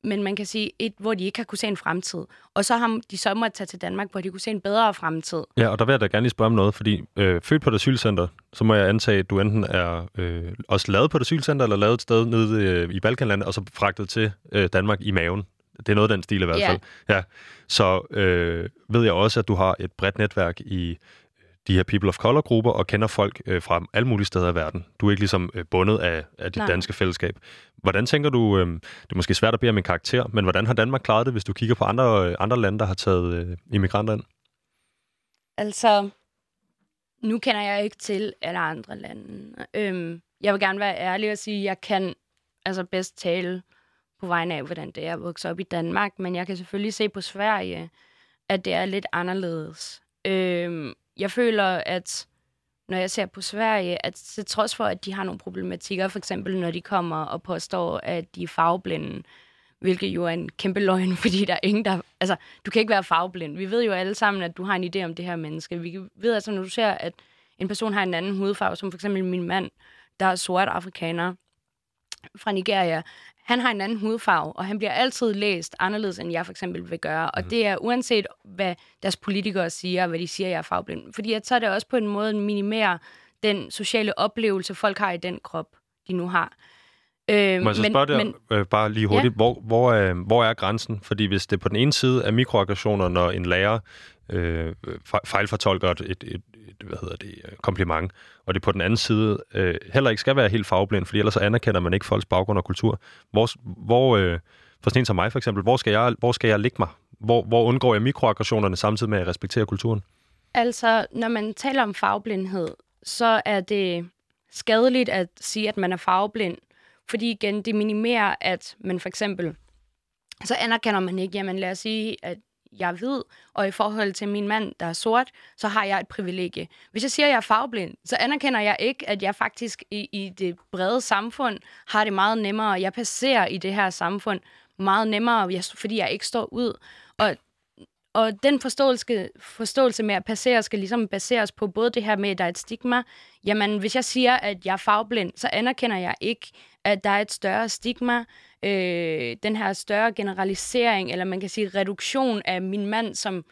men man kan sige, et, hvor de ikke har kunne se en fremtid. Og så har de så måtte tage til Danmark, hvor de kunne se en bedre fremtid. Ja, og der vil jeg da gerne lige spørge om noget, fordi øh, født på et asylcenter, så må jeg antage, at du enten er øh, også lavet på et asylcenter, eller lavet et sted nede øh, i Balkanlandet, og så fragtet til øh, Danmark i maven. Det er noget af den stil i hvert fald. Ja. Så øh, ved jeg også, at du har et bredt netværk i de her people of color-grupper og kender folk øh, fra alle mulige steder i verden. Du er ikke ligesom øh, bundet af, af dit Nej. danske fællesskab. Hvordan tænker du, øh, det er måske svært at bede om en karakter, men hvordan har Danmark klaret det, hvis du kigger på andre, øh, andre lande, der har taget øh, immigranter ind? Altså, nu kender jeg ikke til alle andre lande. Øhm, jeg vil gerne være ærlig og sige, at jeg kan altså bedst tale på vegne af, hvordan det er at vokse op i Danmark, men jeg kan selvfølgelig se på Sverige, at det er lidt anderledes. Øhm, jeg føler, at når jeg ser på Sverige, at til trods for, at de har nogle problematikker, for eksempel når de kommer og påstår, at de er farveblinde, hvilket jo er en kæmpe løgn, fordi der er ingen, der... Altså, du kan ikke være farveblind. Vi ved jo alle sammen, at du har en idé om det her menneske. Vi ved altså, når du ser, at en person har en anden hudfarve, som for eksempel min mand, der er sort afrikaner fra Nigeria, han har en anden hudfarve, og han bliver altid læst anderledes, end jeg for eksempel vil gøre. Og mm. det er uanset, hvad deres politikere siger, hvad de siger, jeg er farveblind. Fordi at så er det også på en måde minimere den sociale oplevelse, folk har i den krop, de nu har. Øh, Må jeg så men, spørge dig men, øh, bare lige hurtigt, ja. hvor, hvor, er, hvor er grænsen? Fordi hvis det på den ene side er mikroaggressioner, når en lærer øh, fejlfortolker et, et, et, Øh, hvad hedder det, øh, kompliment, og det på den anden side øh, heller ikke skal være helt fagblind, for ellers så anerkender man ikke folks baggrund og kultur. Hvor, hvor øh, for sådan en som mig for eksempel, hvor skal jeg, hvor skal jeg ligge mig? Hvor, hvor undgår jeg mikroaggressionerne samtidig med at respektere kulturen? Altså, når man taler om fagblindhed, så er det skadeligt at sige, at man er fagblind, fordi igen, det minimerer, at man for eksempel, så anerkender man ikke, jamen lad os sige, at jeg er hvid, og i forhold til min mand, der er sort, så har jeg et privilegie. Hvis jeg siger, at jeg er farveblind, så anerkender jeg ikke, at jeg faktisk i, i det brede samfund har det meget nemmere. Jeg passerer i det her samfund meget nemmere, fordi jeg ikke står ud. Og og den forståelse, forståelse med at passere skal ligesom baseres på både det her med, at der er et stigma. Jamen, hvis jeg siger, at jeg er fagblind, så anerkender jeg ikke, at der er et større stigma, øh, den her større generalisering, eller man kan sige reduktion af min mand som,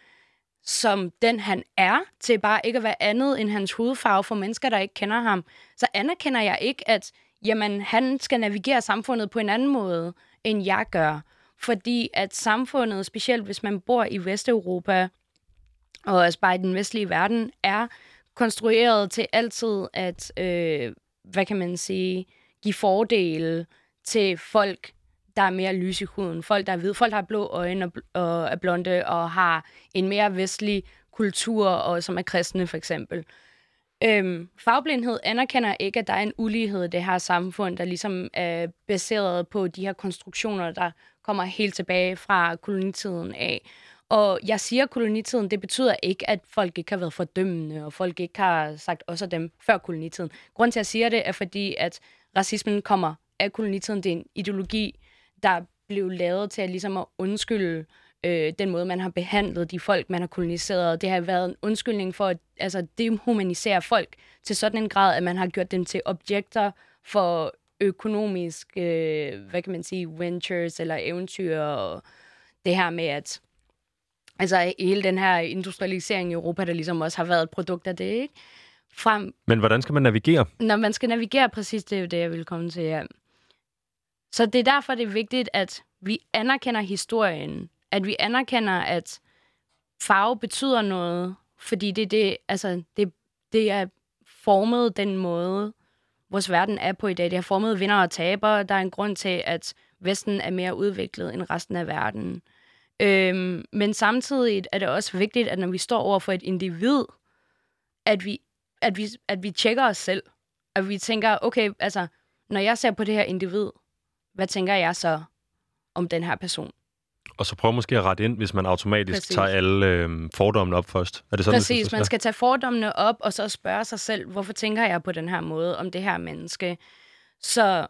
som den han er, til bare ikke at være andet end hans hudfarve for mennesker, der ikke kender ham, så anerkender jeg ikke, at jamen, han skal navigere samfundet på en anden måde, end jeg gør. Fordi at samfundet, specielt hvis man bor i Vesteuropa, og også bare i den vestlige verden, er konstrueret til altid at, øh, hvad kan man sige, give fordele til folk, der er mere lys i huden, folk, der er hvide, folk, der har blå øjne og, og er blonde og har en mere vestlig kultur, og som er kristne for eksempel. Øhm, fagblindhed anerkender ikke, at der er en ulighed i det her samfund, der ligesom er baseret på de her konstruktioner, der kommer helt tilbage fra kolonitiden af. Og jeg siger kolonitiden, det betyder ikke, at folk ikke har været fordømmende, og folk ikke har sagt også dem før kolonitiden. Grunden til, at jeg siger det, er fordi, at racismen kommer af kolonitiden. Det er en ideologi, der blev lavet til at, ligesom at undskylde øh, den måde, man har behandlet de folk, man har koloniseret. Det har været en undskyldning for at altså, dehumanisere folk til sådan en grad, at man har gjort dem til objekter for økonomiske, øh, hvad kan man sige, ventures eller eventyr, og det her med, at altså hele den her industrialisering i Europa, der ligesom også har været et produkt af det, ikke? Frem, Men hvordan skal man navigere? når man skal navigere præcis, det er jo det, jeg vil komme til, ja. Så det er derfor, det er vigtigt, at vi anerkender historien. At vi anerkender, at farve betyder noget, fordi det, det, altså, det, det er formet den måde, vores verden er på i dag. Det har formet vinder og tabere. Der er en grund til, at Vesten er mere udviklet end resten af verden. Øhm, men samtidig er det også vigtigt, at når vi står over for et individ, at vi, at vi, at vi tjekker os selv. At vi tænker, okay, altså, når jeg ser på det her individ, hvad tænker jeg så om den her person? Og så prøv måske at rette ind, hvis man automatisk Præcis. tager alle øh, fordommene op først. Er det sådan, det Præcis, forstås? man skal tage fordommene op, og så spørge sig selv, hvorfor tænker jeg på den her måde om det her menneske? Så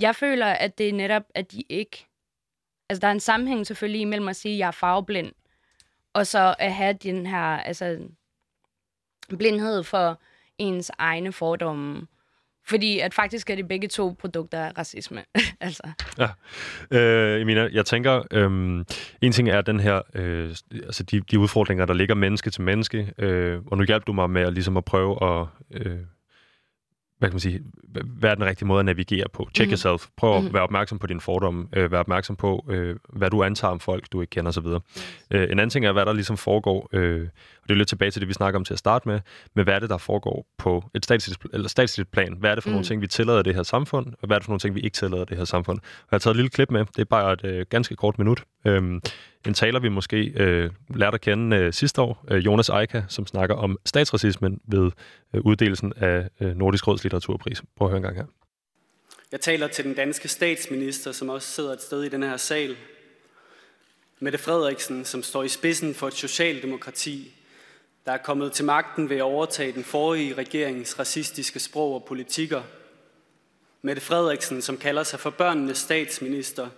jeg føler, at det er netop, at de ikke... Altså, der er en sammenhæng selvfølgelig imellem at sige, at jeg er farveblind, og så at have den her altså, blindhed for ens egne fordomme. Fordi at faktisk er det begge to produkter af racisme. altså. Øh, Emina, jeg tænker, øh, en ting er den her, øh, altså de, de udfordringer, der ligger menneske til menneske, øh, og nu hjalp du mig med at, ligesom at prøve at, øh, hvad kan man sige, hvad er den rigtige måde at navigere på? Check Mhm. yourself. Prøv at Mhm. være opmærksom på dine fordomme, øh, være opmærksom på, øh, hvad du antager om folk, du ikke kender osv. Øh, en anden ting er, hvad der ligesom foregår, øh, det er lidt tilbage til det, vi snakker om til at starte med, men hvad er det, der foregår på et statsligt, eller statsligt plan? Hvad er det for mm. nogle ting, vi tillader i det her samfund, og hvad er det for nogle ting, vi ikke tillader i det her samfund? Og jeg har taget et lille klip med, det er bare et øh, ganske kort minut. Øhm, en taler, vi måske øh, lærte at kende øh, sidste år, øh, Jonas Eika, som snakker om statsracismen ved øh, uddelelsen af øh, Nordisk Råds litteraturpris. Prøv at høre en gang her. Jeg taler til den danske statsminister, som også sidder et sted i den her sal. Mette Frederiksen, som står i spidsen for et socialdemokrati, der er kommet til magten ved at overtage den forrige regerings racistiske sprog og politikker. Mette Frederiksen, som kalder sig for børnenes statsminister,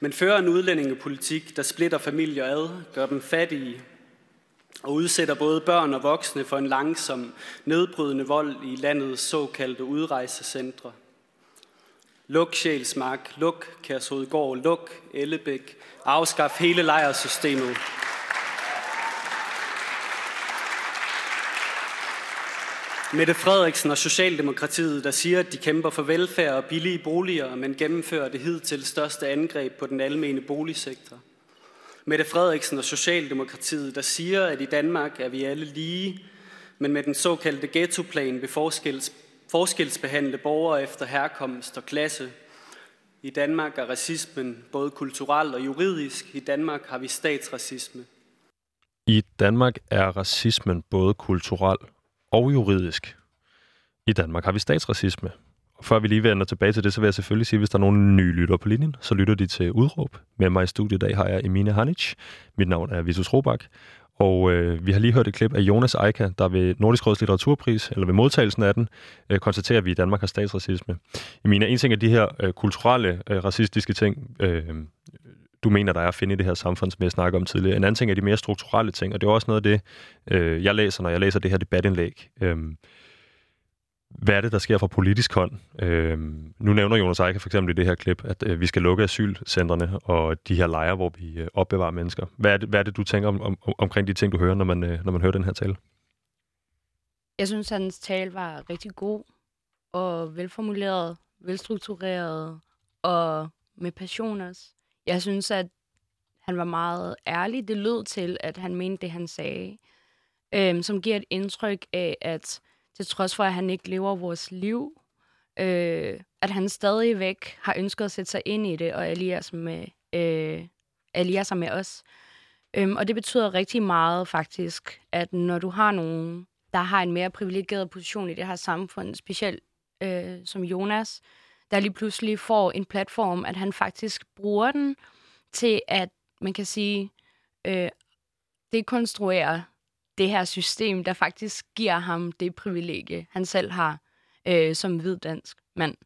men fører en udlændingepolitik, der splitter familier ad, gør dem fattige og udsætter både børn og voksne for en langsom, nedbrydende vold i landets såkaldte udrejsecentre. Luk Sjælsmark, luk Kærshovedgård, luk Ellebæk, afskaf hele lejrsystemet. Mette Frederiksen og Socialdemokratiet, der siger, at de kæmper for velfærd og billige boliger, men gennemfører det hidtil største angreb på den almene boligsektor. Mette Frederiksen og Socialdemokratiet, der siger, at i Danmark er vi alle lige, men med den såkaldte ghettoplan vil forskels, forskelsbehandle borgere efter herkomst og klasse. I Danmark er racismen både kulturel og juridisk. I Danmark har vi statsracisme. I Danmark er racismen både kulturel og juridisk. I Danmark har vi statsracisme. Og før vi lige vender tilbage til det, så vil jeg selvfølgelig sige, at hvis der er nogen nye lytter på linjen, så lytter de til Udråb. Med mig i studiet i dag har jeg Emine Hanic. Mit navn er Visus Robak. Og øh, vi har lige hørt et klip af Jonas Eika, der ved Nordisk Råds litteraturpris, eller ved modtagelsen af den, øh, konstaterer, at vi i Danmark har statsracisme. Emine, en ting er de her øh, kulturelle, øh, racistiske ting, øh, du mener, der er at finde i det her samfund, som jeg snakker om tidligere. En anden ting er de mere strukturelle ting, og det er også noget af det, øh, jeg læser, når jeg læser det her debatindlæg. Øh, hvad er det, der sker fra politisk hånd? Øh, nu nævner Jonas Eike for eksempel i det her klip, at øh, vi skal lukke asylcentrene og de her lejre, hvor vi øh, opbevarer mennesker. Hvad er, det, hvad er det, du tænker om, om, omkring de ting, du hører, når man, øh, når man hører den her tale? Jeg synes, hans tale var rigtig god og velformuleret, velstruktureret og med passion også. Jeg synes, at han var meget ærlig. Det lød til, at han mente det, han sagde. Øhm, som giver et indtryk af, at til trods for, at han ikke lever vores liv, øh, at han stadigvæk har ønsket at sætte sig ind i det og alliere sig med, øh, alliere sig med os. Øhm, og det betyder rigtig meget faktisk, at når du har nogen, der har en mere privilegeret position i det her samfund, specielt øh, som Jonas, der lige pludselig får en platform, at han faktisk bruger den til at, man kan sige, øh, dekonstruere det her system, der faktisk giver ham det privilegie, han selv har øh, som hvid dansk mand.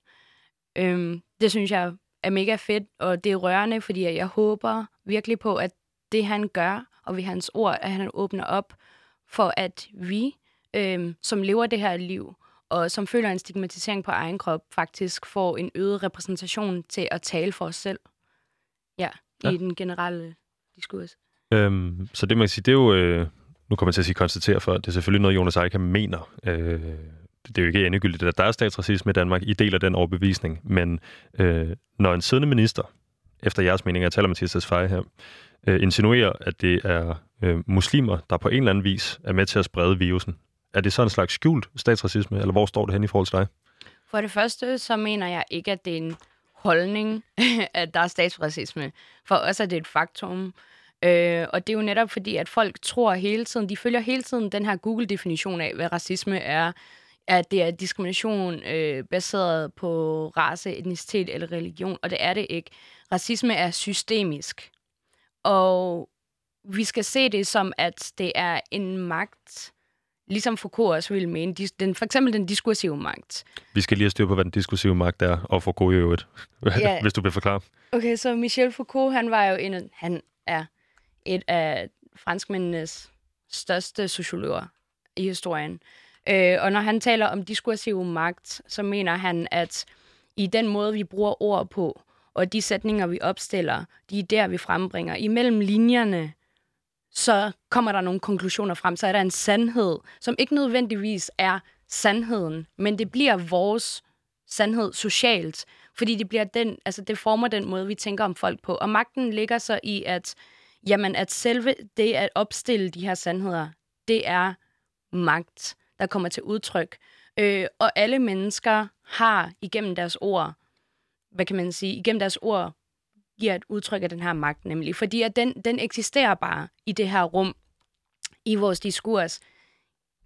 Øhm, det synes jeg er mega fedt, og det er rørende, fordi jeg håber virkelig på, at det han gør, og ved hans ord, at han åbner op for, at vi, øh, som lever det her liv, og som føler en stigmatisering på egen krop, faktisk får en øget repræsentation til at tale for os selv. Ja, ja. i den generelle diskurs. Øhm, så det man kan sige, det er jo, øh, nu kommer jeg til at sige konstatere for, det er selvfølgelig noget, Jonas Eichmann mener. Øh, det er jo ikke endegyldigt, at der er statsracisme i Danmark. I deler den overbevisning. Men øh, når en siddende minister, efter jeres mening, jeg taler Mathias Tesfaye her, øh, insinuerer, at det er øh, muslimer, der på en eller anden vis er med til at sprede virusen, er det så en slags skjult statsracisme, eller hvor står det hen i forhold til dig? For det første, så mener jeg ikke, at det er en holdning, at der er statsracisme. For os er det et faktum. Øh, og det er jo netop fordi, at folk tror hele tiden, de følger hele tiden den her Google-definition af, hvad racisme er, at det er diskrimination øh, baseret på race, etnicitet eller religion, og det er det ikke. Racisme er systemisk. Og vi skal se det som, at det er en magt, ligesom Foucault også ville mene, den, for eksempel den diskursive magt. Vi skal lige have styr på, hvad den diskursive magt er, og Foucault i øvrigt, ja. hvis du vil forklare. Okay, så Michel Foucault, han var jo en, han er et af franskmændenes største sociologer i historien. Øh, og når han taler om diskursiv magt, så mener han, at i den måde, vi bruger ord på, og de sætninger, vi opstiller, de er der, vi frembringer. Imellem linjerne, så kommer der nogle konklusioner frem. Så er der en sandhed, som ikke nødvendigvis er sandheden, men det bliver vores sandhed socialt, fordi det bliver den, altså det former den måde, vi tænker om folk på. Og magten ligger så i, at, jamen, at selve det at opstille de her sandheder, det er magt der kommer til udtryk. Øh, og alle mennesker har igennem deres ord, hvad kan man sige, igennem deres ord giver et udtryk af den her magt, nemlig. Fordi at den, den eksisterer bare i det her rum, i vores diskurs,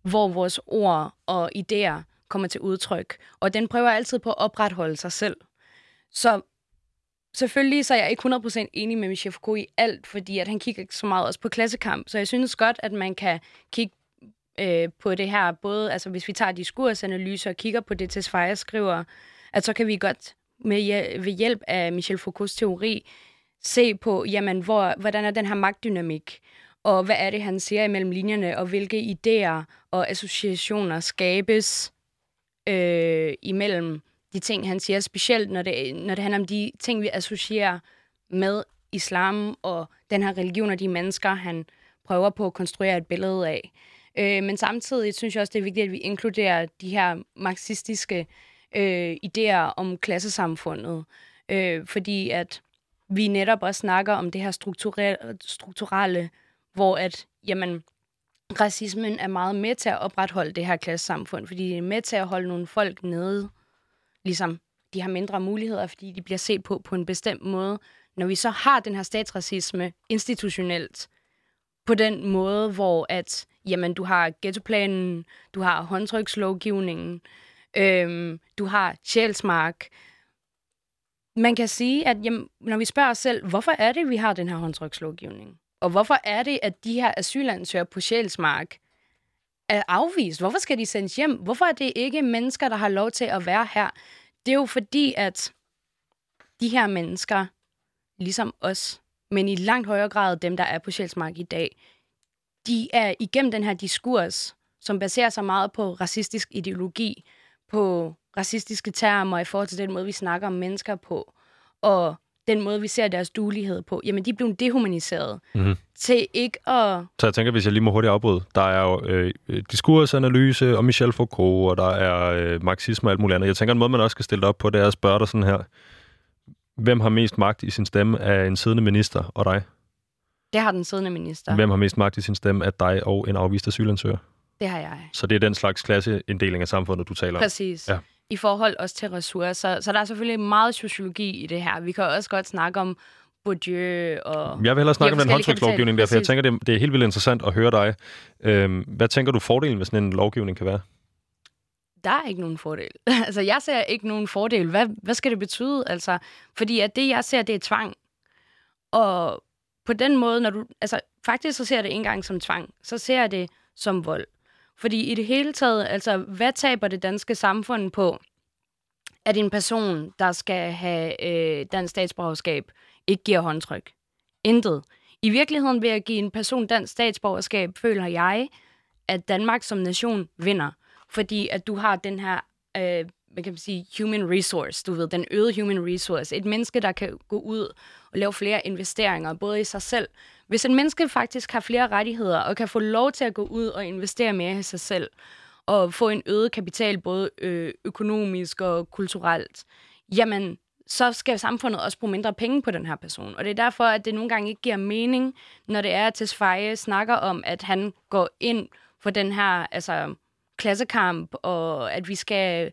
hvor vores ord og idéer kommer til udtryk. Og den prøver altid på at opretholde sig selv. Så selvfølgelig så er jeg ikke 100% enig med Michel Foucault i alt, fordi at han kigger ikke så meget også på klassekamp. Så jeg synes godt, at man kan kigge øh, på det her, både altså, hvis vi tager diskursanalyse og kigger på det, Tesfaye skriver, at så kan vi godt med, ved hjælp af Michel Foucaults teori se på, jamen, hvor, hvordan er den her magtdynamik, og hvad er det, han siger imellem linjerne, og hvilke idéer og associationer skabes øh, imellem de ting, han siger, specielt når det, når det handler om de ting, vi associerer med islam og den her religion og de mennesker, han prøver på at konstruere et billede af. Øh, men samtidig synes jeg også, det er vigtigt, at vi inkluderer de her marxistiske øh, øh, idéer om klassesamfundet. Øh, fordi at vi netop også snakker om det her strukturelle, strukturelle hvor at, jamen, racismen er meget med til at opretholde det her klassesamfund, fordi det er med til at holde nogle folk nede, ligesom de har mindre muligheder, fordi de bliver set på på en bestemt måde. Når vi så har den her statsracisme institutionelt, på den måde, hvor at, jamen, du har ghettoplanen, du har håndtrykslovgivningen, øhm, du har sjælsmark. Man kan sige, at jamen, når vi spørger os selv, hvorfor er det, vi har den her håndtrykslovgivning? Og hvorfor er det, at de her asylansøgere på sjælsmark er afvist? Hvorfor skal de sendes hjem? Hvorfor er det ikke mennesker, der har lov til at være her? Det er jo fordi, at de her mennesker, ligesom os, men i langt højere grad dem, der er på Sjælsmark i dag, de er igennem den her diskurs, som baserer sig meget på racistisk ideologi, på racistiske termer i forhold til den måde, vi snakker om mennesker på, og den måde, vi ser deres dulighed på, jamen de er blevet dehumaniseret mm-hmm. til ikke at... Så jeg tænker, hvis jeg lige må hurtigt afbryde, der er jo øh, diskursanalyse og Michel Foucault, og der er øh, marxisme og alt muligt andet. Jeg tænker, en måde, man også skal stille op på, det er at spørge dig sådan her. Hvem har mest magt i sin stemme af en siddende minister og dig? Det har den siddende minister. Hvem har mest magt i sin stemme af dig og en afvist asylansøger? Det har jeg. Så det er den slags klasseinddeling af samfundet, du taler om? Præcis. Ja. I forhold også til ressourcer. Så der er selvfølgelig meget sociologi i det her. Vi kan også godt snakke om Bourdieu og... Jeg vil hellere snakke om den håndtrykslovgivning der, for jeg tænker, det, det er helt vildt interessant at høre dig. Øhm, hvad tænker du fordelen ved sådan en lovgivning kan være? der er ikke nogen fordel. altså, jeg ser ikke nogen fordel. Hvad, hvad skal det betyde? Altså, fordi at det, jeg ser, det er tvang. Og på den måde, når du... Altså, faktisk så ser jeg det ikke engang som tvang. Så ser jeg det som vold. Fordi i det hele taget, altså, hvad taber det danske samfund på, at en person, der skal have øh, dansk statsborgerskab, ikke giver håndtryk? Intet. I virkeligheden ved at give en person dansk statsborgerskab, føler jeg, at Danmark som nation vinder. fordi at du har den her, øh, hvad kan man sige, human resource, du ved, den øgede human resource. Et menneske, der kan gå ud og lave flere investeringer, både i sig selv. Hvis et menneske faktisk har flere rettigheder, og kan få lov til at gå ud og investere mere i sig selv, og få en øget kapital, både øh, økonomisk og kulturelt, jamen, så skal samfundet også bruge mindre penge på den her person. Og det er derfor, at det nogle gange ikke giver mening, når det er, at Tesfaye snakker om, at han går ind for den her altså, klassekamp, og at vi skal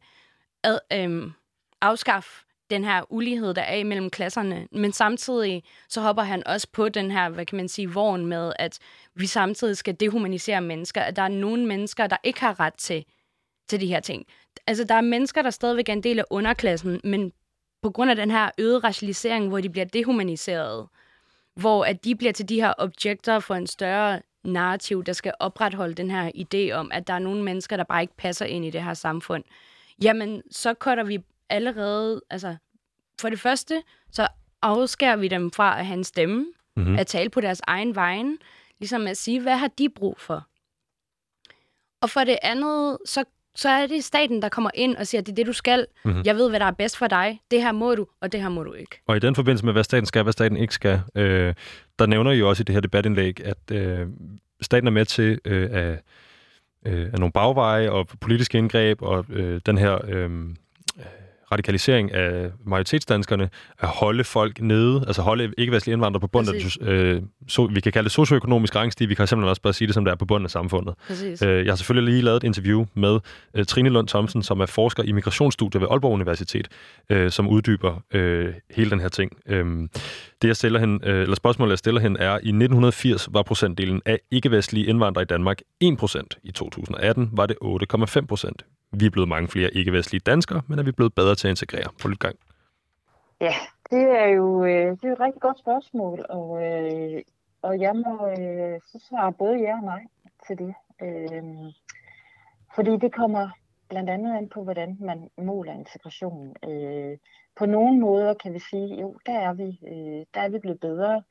ad, øhm, afskaffe den her ulighed, der er imellem klasserne. Men samtidig så hopper han også på den her, hvad kan man sige, vogn med, at vi samtidig skal dehumanisere mennesker, at der er nogle mennesker, der ikke har ret til, til de her ting. Altså, der er mennesker, der stadigvæk er en del af underklassen, men på grund af den her øgede racialisering, hvor de bliver dehumaniseret, hvor at de bliver til de her objekter for en større narrativ, der skal opretholde den her idé om, at der er nogle mennesker, der bare ikke passer ind i det her samfund, jamen så cutter vi allerede, altså for det første, så afskærer vi dem fra at have en stemme, mm-hmm. at tale på deres egen vejen, ligesom at sige, hvad har de brug for? Og for det andet, så, så er det staten, der kommer ind og siger, det er det, du skal. Mm-hmm. Jeg ved, hvad der er bedst for dig. Det her må du, og det her må du ikke. Og i den forbindelse med, hvad staten skal, hvad staten ikke skal, øh, der nævner I jo også i det her debatindlæg, at øh, staten er med til øh, at, øh, af nogle bagveje og politiske indgreb og øh, den her... Øh, radikalisering af majoritetsdanskerne, at holde folk nede, altså holde ikke-vestlige indvandrere på bunden af øh, so, vi kan kalde det socioøkonomisk rangstige, vi kan simpelthen også bare sige det, som det er på bunden af samfundet. Øh, jeg har selvfølgelig lige lavet et interview med øh, Trine Lund Thomsen, som er forsker i migrationsstudier ved Aalborg Universitet, øh, som uddyber øh, hele den her ting. Øh, det, jeg stiller hende, øh, eller spørgsmålet, jeg stiller hende, er, i 1980 var procentdelen af ikke-vestlige indvandrere i Danmark 1%. I 2018 var det 8,5% vi er blevet mange flere ikke-vestlige danskere, men er vi blevet bedre til at integrere? på lidt gang. Ja, det er jo øh, det er et rigtig godt spørgsmål, og, øh, og jeg må øh, så svare både ja og nej til det. Øh, fordi det kommer blandt andet an på, hvordan man måler integration. Øh, på nogle måder kan vi sige, jo, der er vi, øh, der er vi blevet bedre.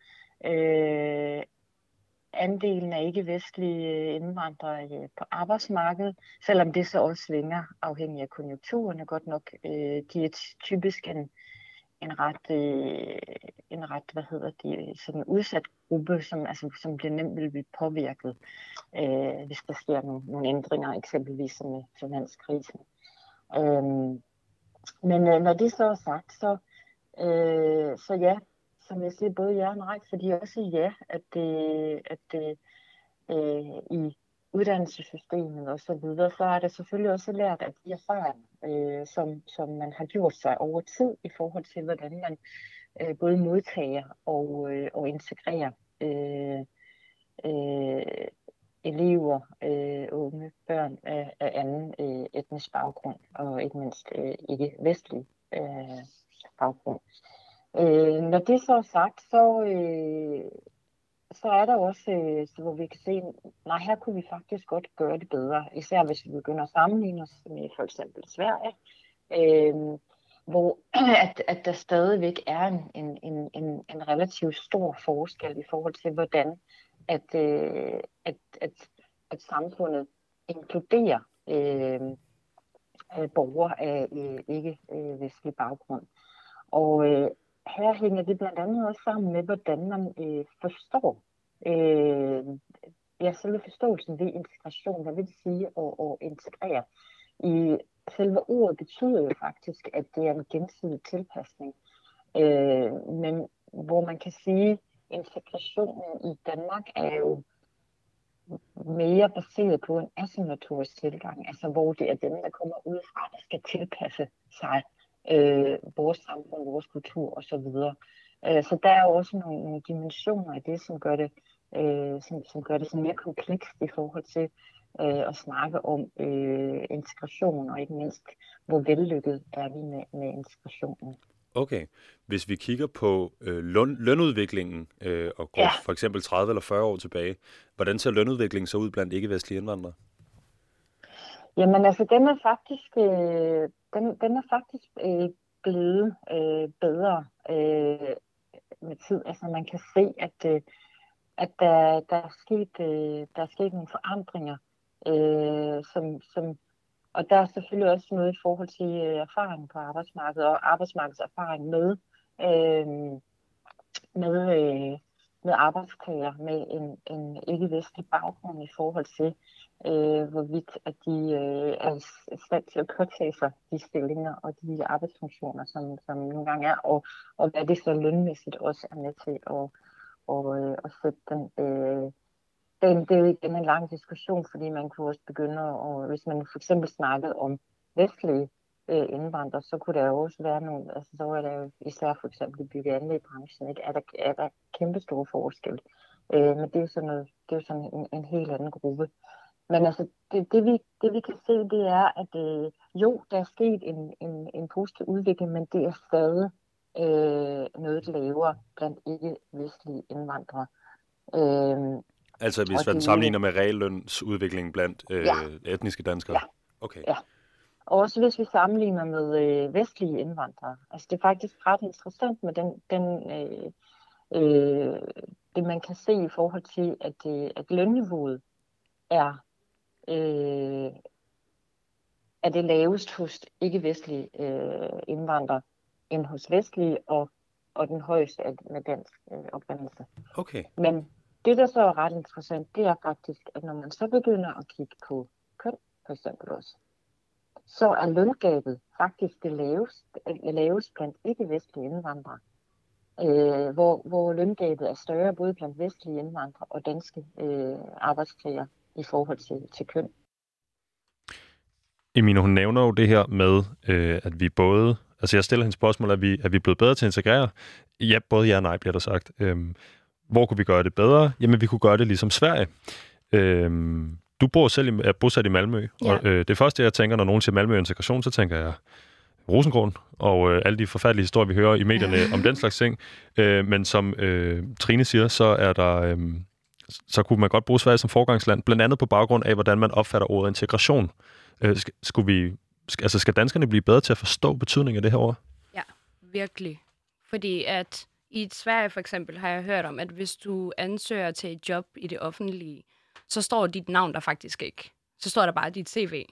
Øh, andelen af ikke-vestlige øh, indvandrere øh, på arbejdsmarkedet, selvom det så også svinger afhængig af konjunkturerne godt nok. Øh, de er typisk en, en ret, en ret, hvad hedder de, sådan udsat gruppe, som, altså, som bliver nemt vil blive påvirket, øh, hvis der sker nogle, nogle ændringer, eksempelvis som med finanskrisen. Øhm, men øh, når det så er sagt, så, øh, så ja, som jeg siger, både ja og nej, fordi også ja, at det, at det øh, i uddannelsessystemet og så videre, så er det selvfølgelig også lært at de erfaringer, øh, som, som man har gjort sig over tid i forhold til, hvordan man øh, både modtager og, øh, og integrerer øh, øh, elever, øh, unge, børn af, af anden øh, etnisk baggrund, og ikke mindst øh, ikke vestlig øh, baggrund. Øh, Øh, når det så er sagt, så, øh, så er der også, øh, så hvor vi kan se, nej, her kunne vi faktisk godt gøre det bedre, især hvis vi begynder at sammenligne os med for eksempel Sverige, øh, hvor at, at der stadigvæk er en, en, en, en, en relativt stor forskel i forhold til, hvordan at, øh, at, at, at samfundet inkluderer øh, øh borgere af øh, ikke-vestlig øh, baggrund. Og, øh, her hænger det blandt andet også sammen med, hvordan man øh, forstår øh, ja, selve forståelsen ved integration. Hvad vil det sige at, at integrere? I selve ordet betyder jo faktisk, at det er en gensidig tilpasning. Øh, men hvor man kan sige, at integrationen i Danmark er jo mere baseret på en asymmetrisk tilgang, altså hvor det er dem, der kommer udefra, der skal tilpasse sig øh, vores samfund, vores kultur osv. Øh, så der er også nogle, nogle dimensioner i det, som gør det, øh, som, som gør det sådan mere komplekst i forhold til øh, at snakke om øh, integration, og ikke mindst, hvor vellykket er vi med, med integrationen. Okay. Hvis vi kigger på øh, løn, lønudviklingen øh, og går ja. for eksempel 30 eller 40 år tilbage, hvordan ser lønudviklingen så ud blandt ikke-vestlige indvandrere? Jamen altså, den er faktisk, øh, den, den er faktisk øh, blevet øh, bedre øh, med tid. Altså man kan se, at, øh, at der, der, er sket, øh, der er sket nogle forandringer, øh, som, som og der er selvfølgelig også noget i forhold til øh, erfaring på arbejdsmarkedet og arbejdsmarkedserfaring med, øh, med, øh, med arbejdstager med en, en ikke-vestlig baggrund i forhold til, øh, hvorvidt at de øh, er i stand til at påtage sig de stillinger og de arbejdsfunktioner, som, som nogle gange er, og, og hvad det så lønmæssigt også er med til at, og, øh, at sætte den, øh, den. Det er jo igen en lang diskussion, fordi man kunne også begynde, at, og hvis man for eksempel snakkede om vestlige øh, indvandrere, så kunne der jo også være nogle, altså så er der jo især for eksempel i bygge- og branchen, ikke? Er, der, er der kæmpe store forskel. Øh, men det er jo sådan, noget, det er jo sådan en, en helt anden gruppe. Men altså, det, det, vi, det vi kan se, det er, at øh, jo, der er sket en, en, en positiv udvikling, men det er stadig øh, noget lavere blandt ikke-vestlige indvandrere. Øh, altså hvis man sammenligner med reallønsudviklingen blandt øh, ja. etniske danskere? Ja. Okay. ja. Og også hvis vi sammenligner med øh, vestlige indvandrere. Altså det er faktisk ret interessant med den, den øh, øh, det man kan se i forhold til, at, øh, at lønniveauet er, øh, er det lavest hos ikke-vestlige øh, indvandrere end hos vestlige, og, og den højeste er med dansk øh, oprindelse. Okay. Men det, der så er ret interessant, det er faktisk, at når man så begynder at kigge på køn, for eksempel også, så er løngabet faktisk det laveste, det blandt ikke-vestlige indvandrere. Øh, hvor, hvor løngabet er større både blandt vestlige indvandrere og danske øh, arbejdstager i forhold til, til køn. Emine, hun nævner jo det her med, øh, at vi både... Altså, jeg stiller hende spørgsmål, er vi, er vi blevet bedre til at integrere? Ja, både ja og nej, bliver der sagt. Øhm, hvor kunne vi gøre det bedre? Jamen, vi kunne gøre det ligesom Sverige. Øhm, du bor selv i, er bosat i Malmø, ja. og øh, det første, jeg tænker, når nogen siger Malmø integration, så tænker jeg Rosengrund og øh, alle de forfærdelige historier, vi hører i medierne om den slags ting. Øh, men som øh, Trine siger, så er der... Øh, så kunne man godt bruge Sverige som forgangsland, blandt andet på baggrund af, hvordan man opfatter ordet integration. Øh, skulle vi, altså skal danskerne blive bedre til at forstå betydningen af det her ord? Ja, virkelig. Fordi at i Sverige for eksempel har jeg hørt om, at hvis du ansøger til et job i det offentlige, så står dit navn der faktisk ikke. Så står der bare dit CV.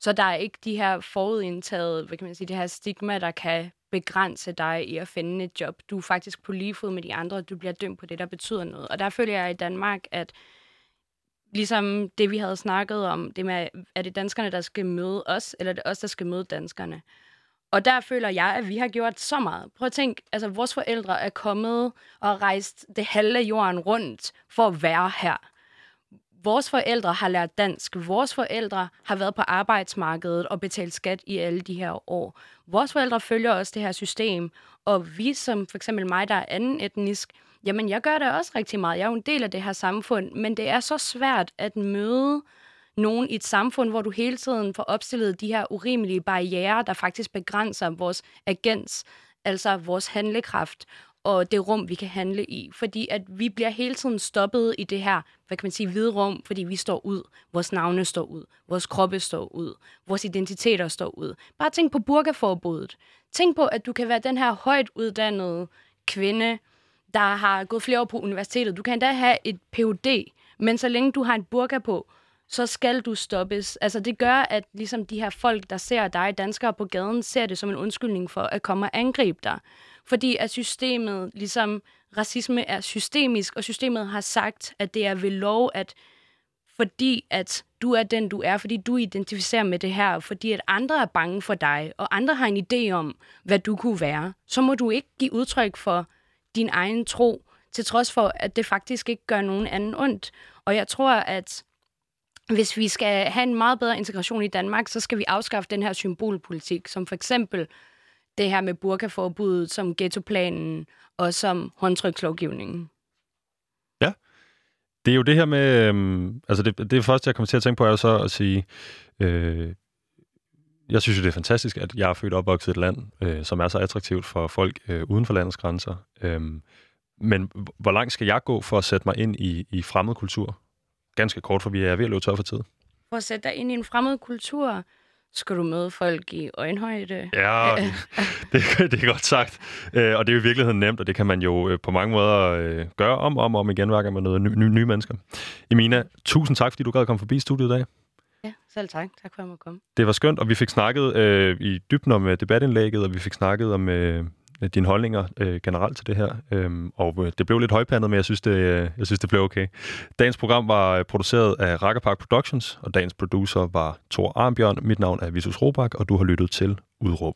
Så der er ikke de her forudindtaget, hvad kan man sige, det her stigma, der kan begrænse dig i at finde et job. Du er faktisk på lige fod med de andre, og du bliver dømt på det, der betyder noget. Og der føler jeg i Danmark, at ligesom det, vi havde snakket om, det med, er det danskerne, der skal møde os, eller er det os, der skal møde danskerne? Og der føler jeg, at vi har gjort så meget. Prøv at tænke, altså vores forældre er kommet og rejst det halve jorden rundt for at være her vores forældre har lært dansk. Vores forældre har været på arbejdsmarkedet og betalt skat i alle de her år. Vores forældre følger også det her system. Og vi som for eksempel mig, der er anden etnisk, jamen jeg gør det også rigtig meget. Jeg er jo en del af det her samfund, men det er så svært at møde nogen i et samfund, hvor du hele tiden får opstillet de her urimelige barriere, der faktisk begrænser vores agens, altså vores handlekraft og det rum, vi kan handle i. Fordi at vi bliver hele tiden stoppet i det her, hvad kan man sige, hvide rum, fordi vi står ud. Vores navne står ud. Vores kroppe står ud. Vores identiteter står ud. Bare tænk på burkaforbuddet. Tænk på, at du kan være den her højt uddannede kvinde, der har gået flere år på universitetet. Du kan endda have et Ph.D., men så længe du har en burka på, så skal du stoppes. Altså det gør, at ligesom de her folk, der ser dig, danskere på gaden, ser det som en undskyldning for at komme og angribe dig. Fordi at systemet, ligesom racisme er systemisk, og systemet har sagt, at det er ved lov, at fordi at du er den, du er, fordi du identificerer med det her, fordi at andre er bange for dig, og andre har en idé om, hvad du kunne være, så må du ikke give udtryk for din egen tro, til trods for, at det faktisk ikke gør nogen anden ondt. Og jeg tror, at hvis vi skal have en meget bedre integration i Danmark, så skal vi afskaffe den her symbolpolitik, som for eksempel det her med burkaforbuddet, som ghettoplanen og som håndtrykslovgivningen. Ja, det er jo det her med, øhm, altså det, det første, jeg kommer til at tænke på, er så at sige, øh, jeg synes jo, det er fantastisk, at jeg er født og opvokset i et land, øh, som er så attraktivt for folk øh, uden for landets grænser. Øh, men hvor langt skal jeg gå for at sætte mig ind i, i fremmed kultur? Ganske kort, for vi er ved at løbe tør for tid. For at sætte dig ind i en fremmed kultur, skal du møde folk i øjenhøjde. Ja, det, det er godt sagt. Øh, og det er jo i virkeligheden nemt, og det kan man jo øh, på mange måder øh, gøre om og om, om igen, hver gang man møder nye, nye mennesker. Emina, tusind tak, fordi du gad komme forbi studiet i dag. Ja, selv tak. Tak for, at jeg komme. Det var skønt, og vi fik snakket øh, i dybden om øh, debatindlægget, og vi fik snakket om øh, Øh, dine holdninger øh, generelt til det her. Øhm, og øh, det blev lidt højpandet, men jeg synes, det, øh, jeg synes, det blev okay. Dagens program var øh, produceret af Rakkerpark Productions, og dagens producer var Thor Armbjørn. Mit navn er Visus Robak, og du har lyttet til Udråb.